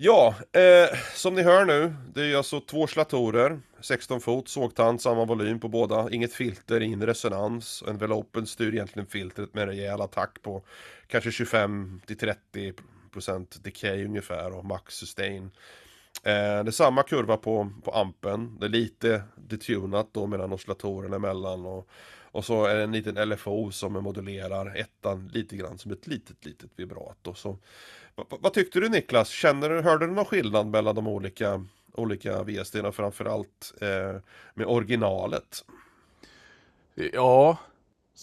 Ja, eh, som ni hör nu, det är alltså två slatorer, 16 fot, sågtand, samma volym på båda, inget filter, ingen resonans. Envelopen styr egentligen filtret med en rejäl attack på kanske 25-30% decay ungefär och max sustain. Eh, det är samma kurva på, på ampen, det är lite detunat då mellan oscillatorerna emellan och, och så är det en liten LFO som modulerar ettan lite grann som ett litet, litet vibrato. Så, vad, tyckte du Niklas? Känner du, hörde du någon skillnad mellan de olika, olika VSD och framförallt eh, med originalet? Ja,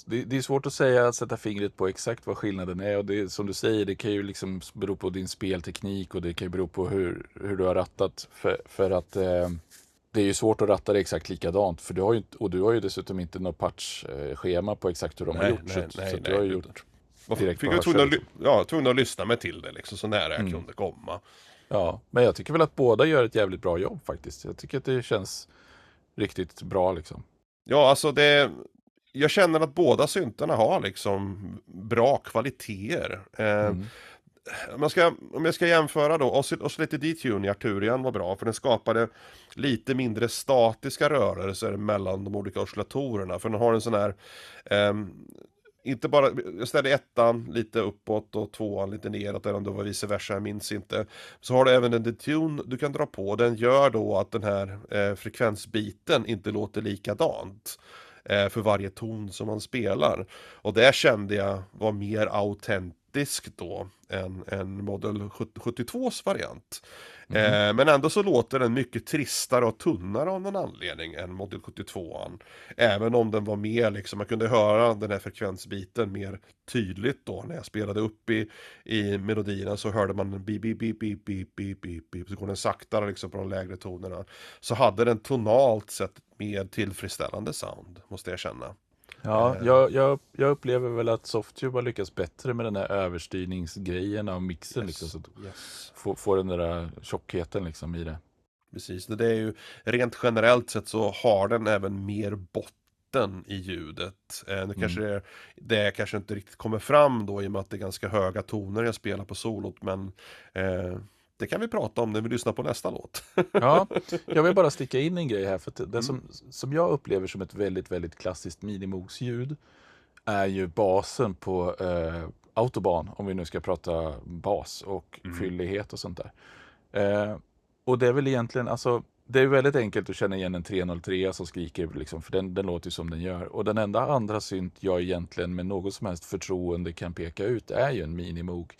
det, det är svårt att säga, att sätta fingret på exakt vad skillnaden är. Och det, som du säger, det kan ju liksom bero på din spelteknik och det kan ju bero på hur, hur du har rattat. För, för att eh, det är ju svårt att ratta det exakt likadant. För du har ju, och du har ju dessutom inte något patchschema på exakt hur de har Nej, gjort. nej, så nej, så att du nej, har ju gjort direkt fick jag tvungen att, hörsel, ly- ja, tvungen att lyssna mig till det liksom, så nära jag Mm. kunde komma. Ja, men jag tycker väl att båda gör ett jävligt bra jobb faktiskt. Jag tycker att det känns riktigt bra liksom. Ja, alltså det... Jag känner att båda syntarna har liksom bra kvaliteter. Eh, Mm om, jag ska, om jag ska jämföra då, Oscill- Oscillator Detune i Arturian var bra för den skapade lite mindre statiska rörelser mellan de olika oscillatorerna. För den har en sån här, um, inte bara, jag ställde ettan lite uppåt och tvåan lite neråt, eller om det var vice versa, jag minns inte. Så har du även en detune du kan dra på, den gör då att den här eh, frekvensbiten inte låter likadant eh, för varje ton som man spelar. Och det kände jag var mer autentiskt då än, än Model 72s variant. Eh, men ändå så låter den mycket tristare och tunnare av någon anledning än Model 72an. Även om den var mer liksom, man kunde höra den här frekvensbiten mer tydligt då när jag spelade upp i, i melodierna så hörde man en beep, beep, beep, beep, beep, beep, beep, beep, så går den saktare liksom på de lägre tonerna. Så hade den tonalt sett mer tillfredsställande sound, måste jag känna. Ja, Eh. jag, jag, jag upplever väl att Softube har lyckats bättre med den här överstyrningsgrejen av mixen. Liksom, så att Yes. få, få den där tjockheten liksom i det. Precis, det är ju rent generellt sett så har den även mer botten i ljudet. Eh, nu kanske det, det kanske inte riktigt kommer fram då i och med att det är ganska höga toner jag spelar på solot men eh, det kan vi prata om när vi lyssnar på nästa låt. Ja, jag vill bara sticka in en grej här. För det som, som jag upplever som ett väldigt, väldigt klassiskt minimogsljud är ju basen på eh, autobahn, om vi nu ska prata bas och fyllighet och sånt där. Eh, och det är väl egentligen, alltså, det är väldigt enkelt att känna igen en 303 som skriker, liksom, för den, den låter ju som den gör. Och den enda andra synt jag egentligen med något som helst förtroende kan peka ut är ju en minimog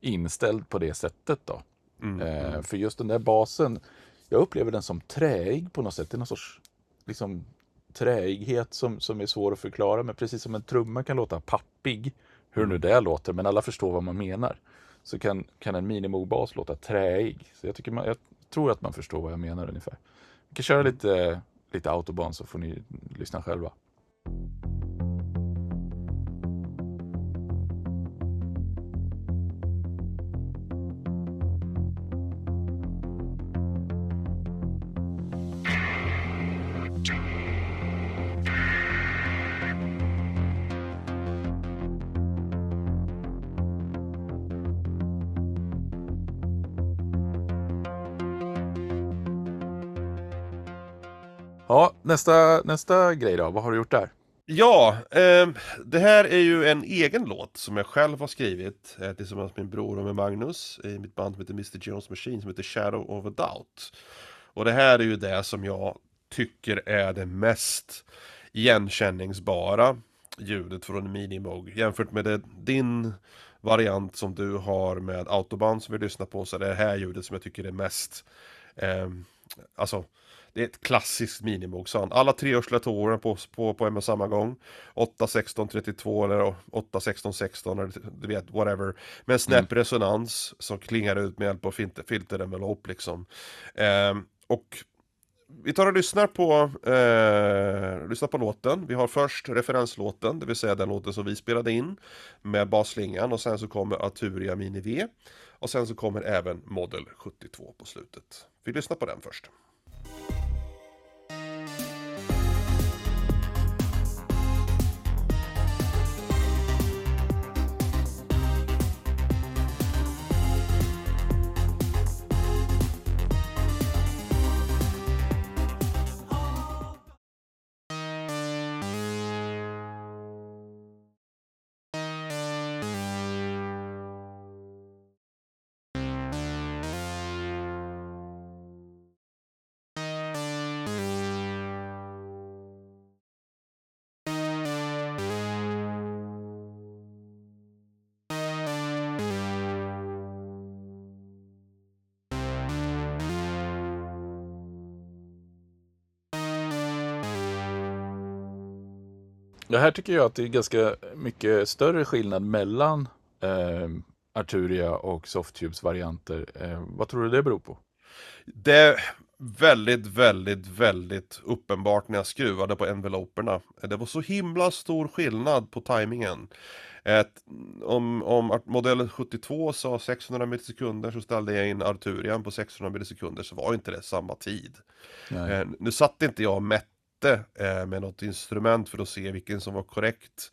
inställd på det sättet. då. Mm, Eh, för just den där basen, jag upplever den som träig på något sätt. Det är någon sorts liksom, träighet som, som är svår att förklara. Men precis som en trumma kan låta pappig, hur nu det låter, men alla förstår vad man menar. Så kan, kan en minimogbas låta träig. Så jag, tycker man, jag tror att man förstår vad jag menar ungefär. Vi kan köra lite, lite autobahn så får ni lyssna själva. Nästa, nästa grej då. Vad har du gjort där? Ja, eh, det här är ju en egen låt som jag själv har skrivit eh, tillsammans med min bror och med Magnus i mitt band som heter Mr Jones Machine som heter Shadow of a Doubt. Och det här är ju det som jag tycker är det mest igenkänningsbara ljudet från en Minimog jämfört med det, din variant som du har med Autobahn som vi lyssnar på så är det här ljudet som jag tycker är mest eh, alltså det är ett klassiskt minimog-sound. Alla tre oscillatorer på, på, på en och samma gång. 8, 16, 32 eller 8, 16, 16 eller du vet, whatever. Med en snäpp resonans som klingar ut med hjälp av filter, filterenvelop liksom. Ehm, och vi tar och lyssnar på, eh, lyssnar på låten. Vi har först referenslåten, det vill säga den låten som vi spelade in med basslingan och sen så kommer Arturia Mini V. Och sen så kommer även Model 72 på slutet. Vi lyssnar på den först. Ja, här tycker jag att det är ganska mycket större skillnad mellan eh, Arturia och Softtubes varianter. Eh, vad tror du det beror på? Det är väldigt, väldigt, väldigt uppenbart när jag skruvade på enveloperna. Det var så himla stor skillnad på tajmingen. Ett, om, om modell 72 sa 600 millisekunder så ställde jag in Arturian på 600 millisekunder så var inte det samma tid. Eh, nu satt inte jag och mätte eh, med något instrument för att se vilken som var korrekt.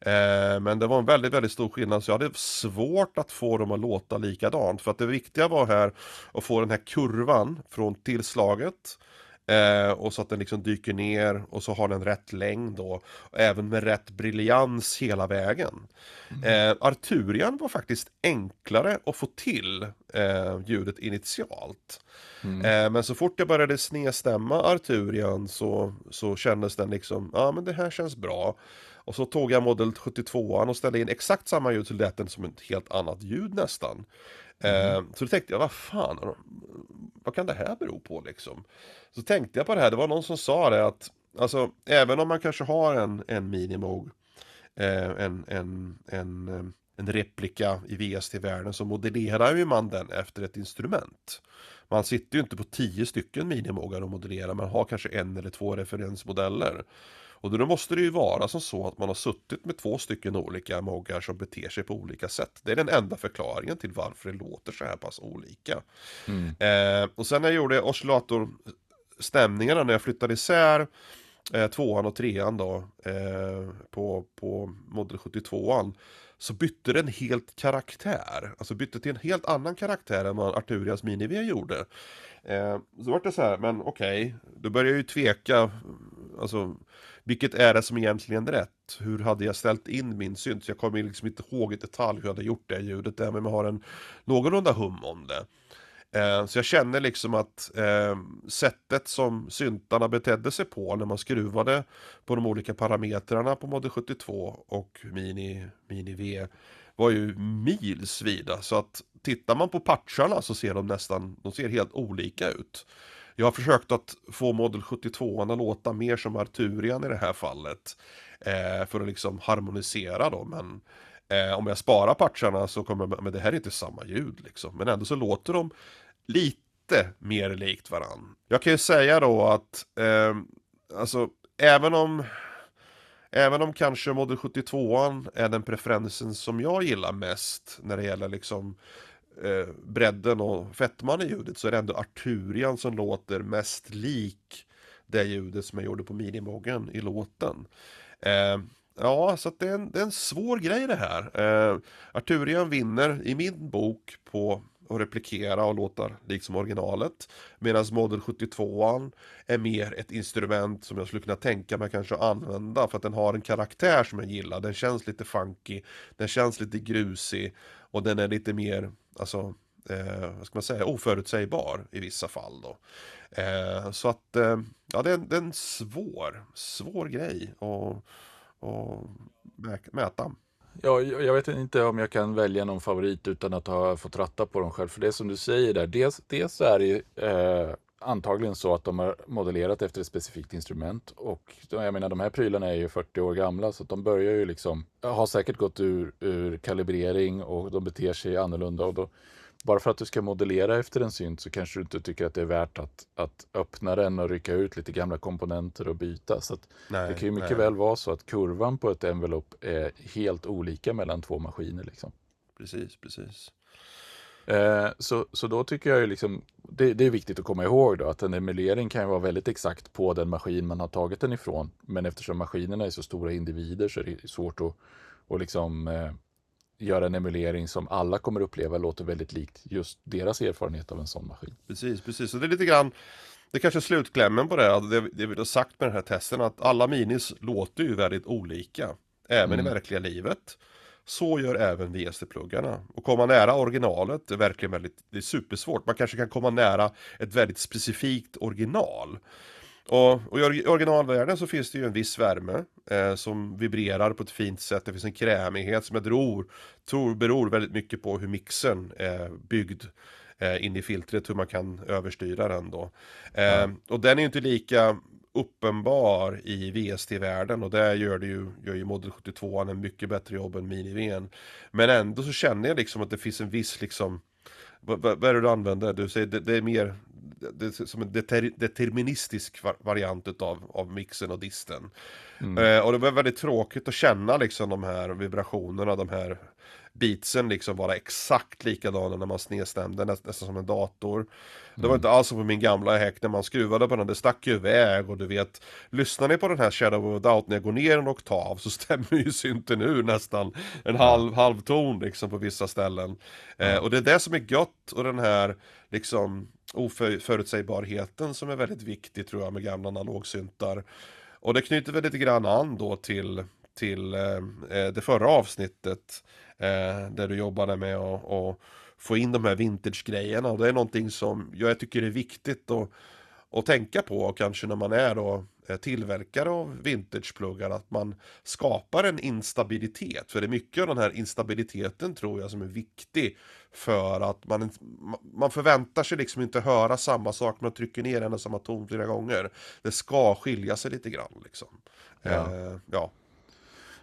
Eh, men det var en väldigt, väldigt stor skillnad så jag hade svårt att få dem att låta likadant. För att det viktiga var här att få den här kurvan från tillslaget eh, och så att den liksom dyker ner och så har den rätt längd då. Även med rätt briljans hela vägen. Eh, Arturian var faktiskt enklare att få till eh, ljudet initialt. Eh, men så fort jag började snedstämma Arturian så, så kändes den liksom, ja men det här känns bra. Och så tog jag modell 72an och ställde in exakt samma ljud lät den som ett helt annat ljud nästan. Mm. Eh, så då tänkte jag, vad fan, vad kan det här bero på liksom? Så tänkte jag på det här, det var någon som sa det att, alltså även om man kanske har en, en minimog, eh, en, en, en, en replika i VST-världen så modellerar ju man den efter ett instrument. Man sitter ju inte på tio stycken minimogar och modellerar, man har kanske en eller två referensmodeller. Och då måste det ju vara som så att man har suttit med två stycken olika moggar som beter sig på olika sätt. Det är den enda förklaringen till varför det låter så här pass olika. Eh, och sen när jag gjorde oscillatorstämningarna när jag flyttade isär eh, tvåan och trean då eh, på, på Model 72an så bytte den helt karaktär. Alltså bytte till en helt annan karaktär än vad Arturias Mini-V gjorde. Eh, så var det så här, men okej, då började jag ju tveka. Alltså, vilket är det som egentligen är rätt? Hur hade jag ställt in min synt? Så jag kommer liksom inte ihåg i detalj hur jag hade gjort det ljudet, där, men jag har en någorlunda hum om det. Eh, Så jag känner liksom att eh, sättet som syntarna betedde sig på när man skruvade på de olika parametrarna på Model 72 och Mini, Mini V var ju milsvida. Så att tittar man på patcharna så ser de nästan, de ser helt olika ut. Jag har försökt att få Model 72 att låta mer som Arturian i det här fallet. Eh, för att liksom harmonisera då, men eh, om jag sparar patcharna så kommer men det här är inte samma ljud liksom. Men ändå så låter de lite mer likt varann. Jag kan ju säga då att, eh, alltså även om Även om kanske Model 72 är den preferensen som jag gillar mest när det gäller liksom eh, bredden och fettman i ljudet så är det ändå Arturian som låter mest lik det ljudet som jag gjorde på minimogen i låten. Eh, ja, så att det, är en, det är en svår grej det här. Eh, Arturian vinner i min bok på att replikera och låta liksom originalet. Medan Model 72an är mer ett instrument som jag skulle kunna tänka mig kanske att använda för att den har en karaktär som jag gillar. Den känns lite funky, den känns lite grusig och den är lite mer, alltså, eh, vad ska man säga, oförutsägbar i vissa fall då. Eh, så att, eh, ja det är, en- det är en svår, svår grej att, att mäta. Ja, jag vet inte om jag kan välja någon favorit utan att ha fått ratta på dem själv. För det är som du säger där, dels, dels så är det ju eh, antagligen så att de har modellerat efter ett specifikt instrument. Och jag menar, de här prylarna är ju 40 år gamla så de börjar ju liksom, har säkert gått ur, ur kalibrering och de beter sig annorlunda. Och då, bara för att du ska modellera efter en synt så kanske du inte tycker att det är värt att, att öppna den och rycka ut lite gamla komponenter och byta. Så Nej, det kan ju mycket nej. väl vara så att kurvan på ett envelope är helt olika mellan två maskiner. Liksom. Precis, precis. Eh, så, så då tycker jag ju liksom, det, det är viktigt att komma ihåg då att en emulering kan ju vara väldigt exakt på den maskin man har tagit den ifrån. Men eftersom maskinerna är så stora individer så är det svårt att, att liksom, eh, göra en emulering som alla kommer uppleva låter väldigt likt just deras erfarenhet av en sån maskin. Precis, precis. Så det är lite grann, det är kanske är slutklämmen på det, att det, det vi har sagt med den här testen, att alla minis låter ju väldigt olika, även i verkliga livet. Så gör även VST-pluggarna. Och komma nära originalet är verkligen väldigt, det är supersvårt. Man kanske kan komma nära ett väldigt specifikt original. Och, och i or- originalvärlden så finns det ju en viss värme eh, som vibrerar på ett fint sätt. Det finns en krämighet som jag tror, tror beror väldigt mycket på hur mixen är byggd eh, in i filtret, hur man kan överstyra den då. Eh, Och den är ju inte lika uppenbar i VST-världen och där gör, det ju, gör ju Model 72 en mycket bättre jobb än Mini-Vn. Men ändå så känner jag liksom att det finns en viss liksom vad, vad vad är det du använder? Du säger det, det är mer det som en deter, deterministisk va- variant utav, av mixen och disten. Eh, och det var väldigt tråkigt att känna liksom de här vibrationerna, de här beatsen liksom vara exakt likadana när man snedstämde, nä, nästan som en dator. Det var inte alls som på min gamla häck när man skruvade på den, det stack ju iväg och du vet Lyssnar ni på den här Shadow of Doubt när jag går ner en oktav så stämmer ju synten ur nästan en halv, halv ton liksom på vissa ställen. Eh, och det är det som är gött och den här liksom oförutsägbarheten som är väldigt viktig tror jag med gamla analogsyntar. Och det knyter väl lite grann an då till, till eh, eh det förra avsnittet eh, där du jobbade med att få in de här vintage-grejerna och det är någonting som jag tycker är viktigt att, att tänka på och kanske när man är då eh, tillverkare av vintagepluggar att man skapar en instabilitet för det är mycket av den här instabiliteten tror jag som är viktig för att man, man förväntar sig liksom inte höra samma sak man trycker ner en och samma ton flera gånger det ska skilja sig lite grann liksom Ja. Eh, ja.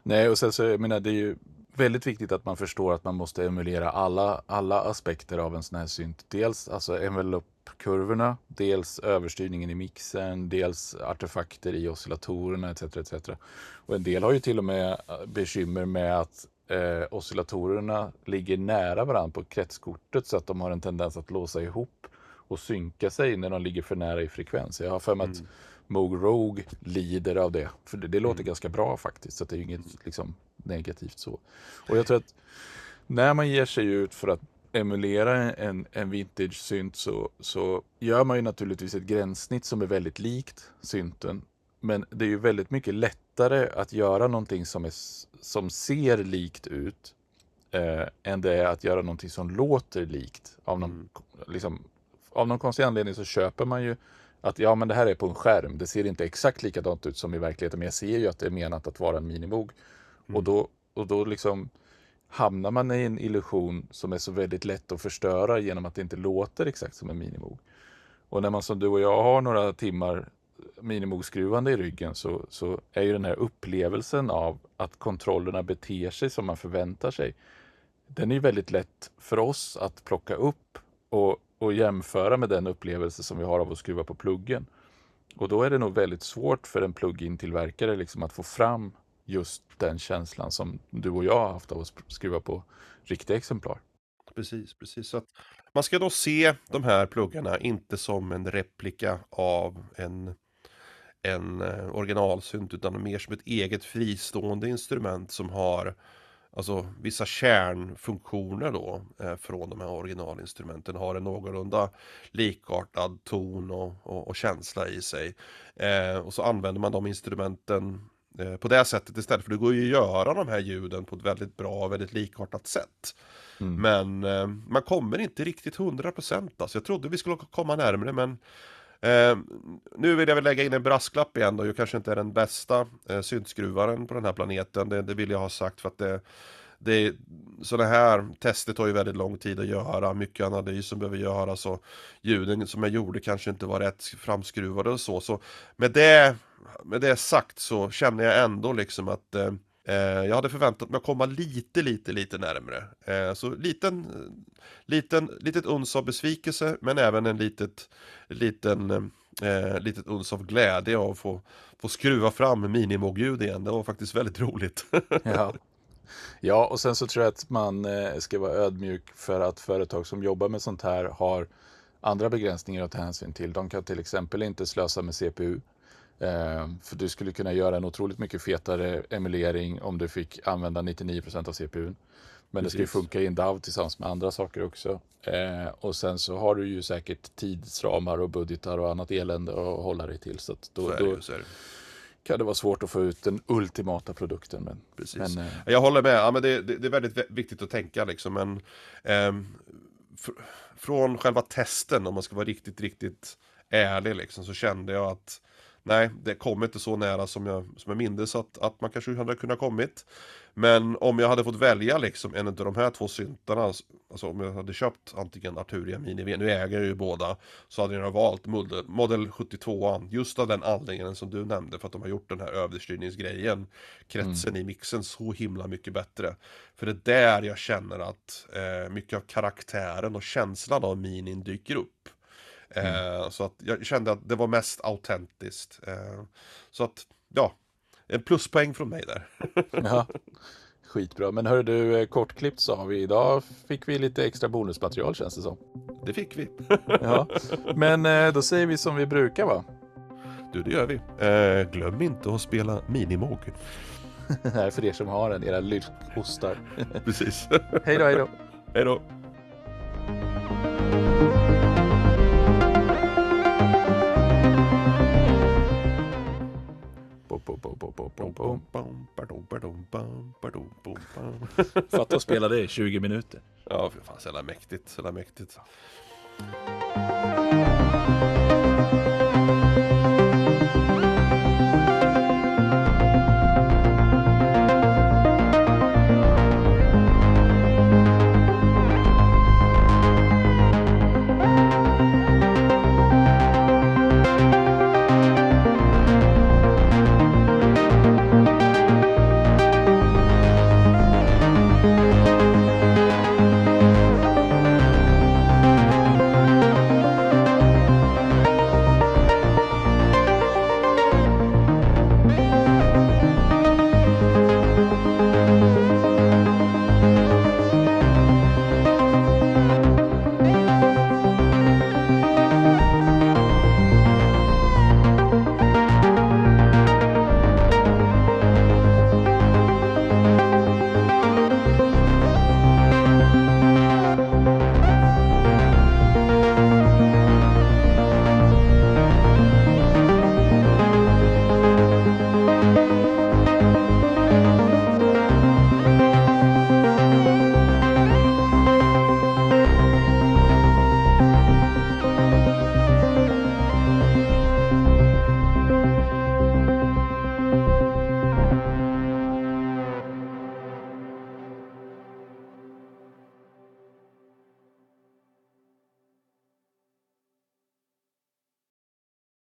Nej, och sen så, jag menar, det är ju väldigt viktigt att man förstår att man måste emulera alla, alla aspekter av en sån här synt. Dels alltså envelope-kurvorna, dels överstyrningen i mixern, dels artefakter i oscillatorerna etc. etc. Och en del har ju till och med bekymmer med att eh, oscillatorerna ligger nära varandra på kretskortet så att de har en tendens att låsa ihop och synka sig när de ligger för nära i frekvens. Jag har för mig att Moog Rogue lider av det. För det, det låter ganska bra faktiskt. Så det är inget liksom, negativt så. Och jag tror att när man ger sig ut för att emulera en, en vintage-synt så, så gör man ju naturligtvis ett gränssnitt som är väldigt likt synten. Men det är ju väldigt mycket lättare att göra någonting som, är, som ser likt ut eh, än det är att göra någonting som låter likt. Av någon, liksom, av någon konstig anledning så köper man ju att ja, men det här är på en skärm. Det ser inte exakt likadant ut som i verkligheten, men jag ser ju att det är menat att vara en minibog. Och då, och då liksom hamnar man i en illusion som är så väldigt lätt att förstöra genom att det inte låter exakt som en minimog. Och när man som du och jag har några timmar minimoskruvande i ryggen så, så är ju den här upplevelsen av att kontrollerna beter sig som man förväntar sig. Den är ju väldigt lätt för oss att plocka upp och, och jämföra med den upplevelse som vi har av att skruva på pluggen. Och då är det nog väldigt svårt för en plugin-tillverkare liksom att få fram just den känslan som du och jag har haft av att skruva på riktiga exemplar. Precis, precis. Så att man ska då se de här pluggarna inte som en replika av en, en eh, originalsynt utan mer som ett eget fristående instrument som har alltså vissa kärnfunktioner då eh, från de här originalinstrumenten har en någorlunda likartad ton och, och, och känsla i sig. Eh, och så använder man de instrumenten eh, på det sättet istället för det går ju att göra de här ljuden på ett väldigt bra och väldigt likartat sätt. Men eh, man kommer inte riktigt 100% alltså. Jag trodde vi skulle komma närmare men eh, nu vill jag väl lägga in en brasklapp igen då. Jag kanske inte är den bästa eh, syntskruvaren på den här planeten. Det, det vill jag ha sagt för att det, det sådana här tester tar ju väldigt lång tid att göra. Mycket analys som behöver göras och ljuden som jag gjorde kanske inte var rätt framskruvade och så. Så med det, med det sagt så känner jag ändå liksom att eh, Eh, jag hade förväntat mig att komma lite, lite, lite närmre. Eh, så liten, liten, litet uns av besvikelse men även en litet, liten, eh, litet uns av glädje av att få, få skruva fram minimogljud igen. Det var faktiskt väldigt roligt. Ja. ja, och sen så tror jag att man eh, ska vara ödmjuk för att företag som jobbar med sånt här har andra begränsningar att ta hänsyn till. De kan till exempel inte slösa med CPU. Eh, för du skulle kunna göra en otroligt mycket fetare emulering om du fick använda 99% av CPUn. Men det ska ju Precis. funka i en DAV tillsammans med andra saker också. Eh, och sen så har du ju säkert tidsramar och budgetar och annat elände att hålla dig till. Så att då, Så det, då så det. kan det vara svårt att få ut den ultimata produkten. Men, Precis. men eh, Jag håller med, ja, men det, det, det är väldigt vä- viktigt att tänka liksom. Men, ehm, fr- från själva testen, om man ska vara riktigt, riktigt ärlig liksom, så kände jag att nej, det kom inte så nära som jag, som jag mindes att, att man kanske hade kunnat kommit. Men om jag hade fått välja liksom en av de här två syntarna, alltså om jag hade köpt antingen Arturia Mini V, nu äger jag ju båda, så hade jag valt Model, Model 72 just av den anledningen som du nämnde, för att de har gjort den här överstyrningsgrejen, kretsen i mixen så himla mycket bättre. För det är där jag känner att eh, mycket av karaktären och känslan av Minin dyker upp. Eh, så att jag kände att det var mest autentiskt. Eh, så att, ja, en pluspoäng från mig där. Ja, skitbra. Men hörru du, eh, kortklippt sa vi. Idag fick vi lite extra bonusmaterial känns det som. Det fick vi. Ja. Men då säger vi som vi brukar va? Du, det gör vi. Eh, glöm inte att spela Minimog. Nej, för er som har en, era lyxhostar. Precis. hej då, hej då. Hej då. Fatta att spela det i 20 minuter. Ja, för fan, så jävla mäktigt, så jävla mäktigt.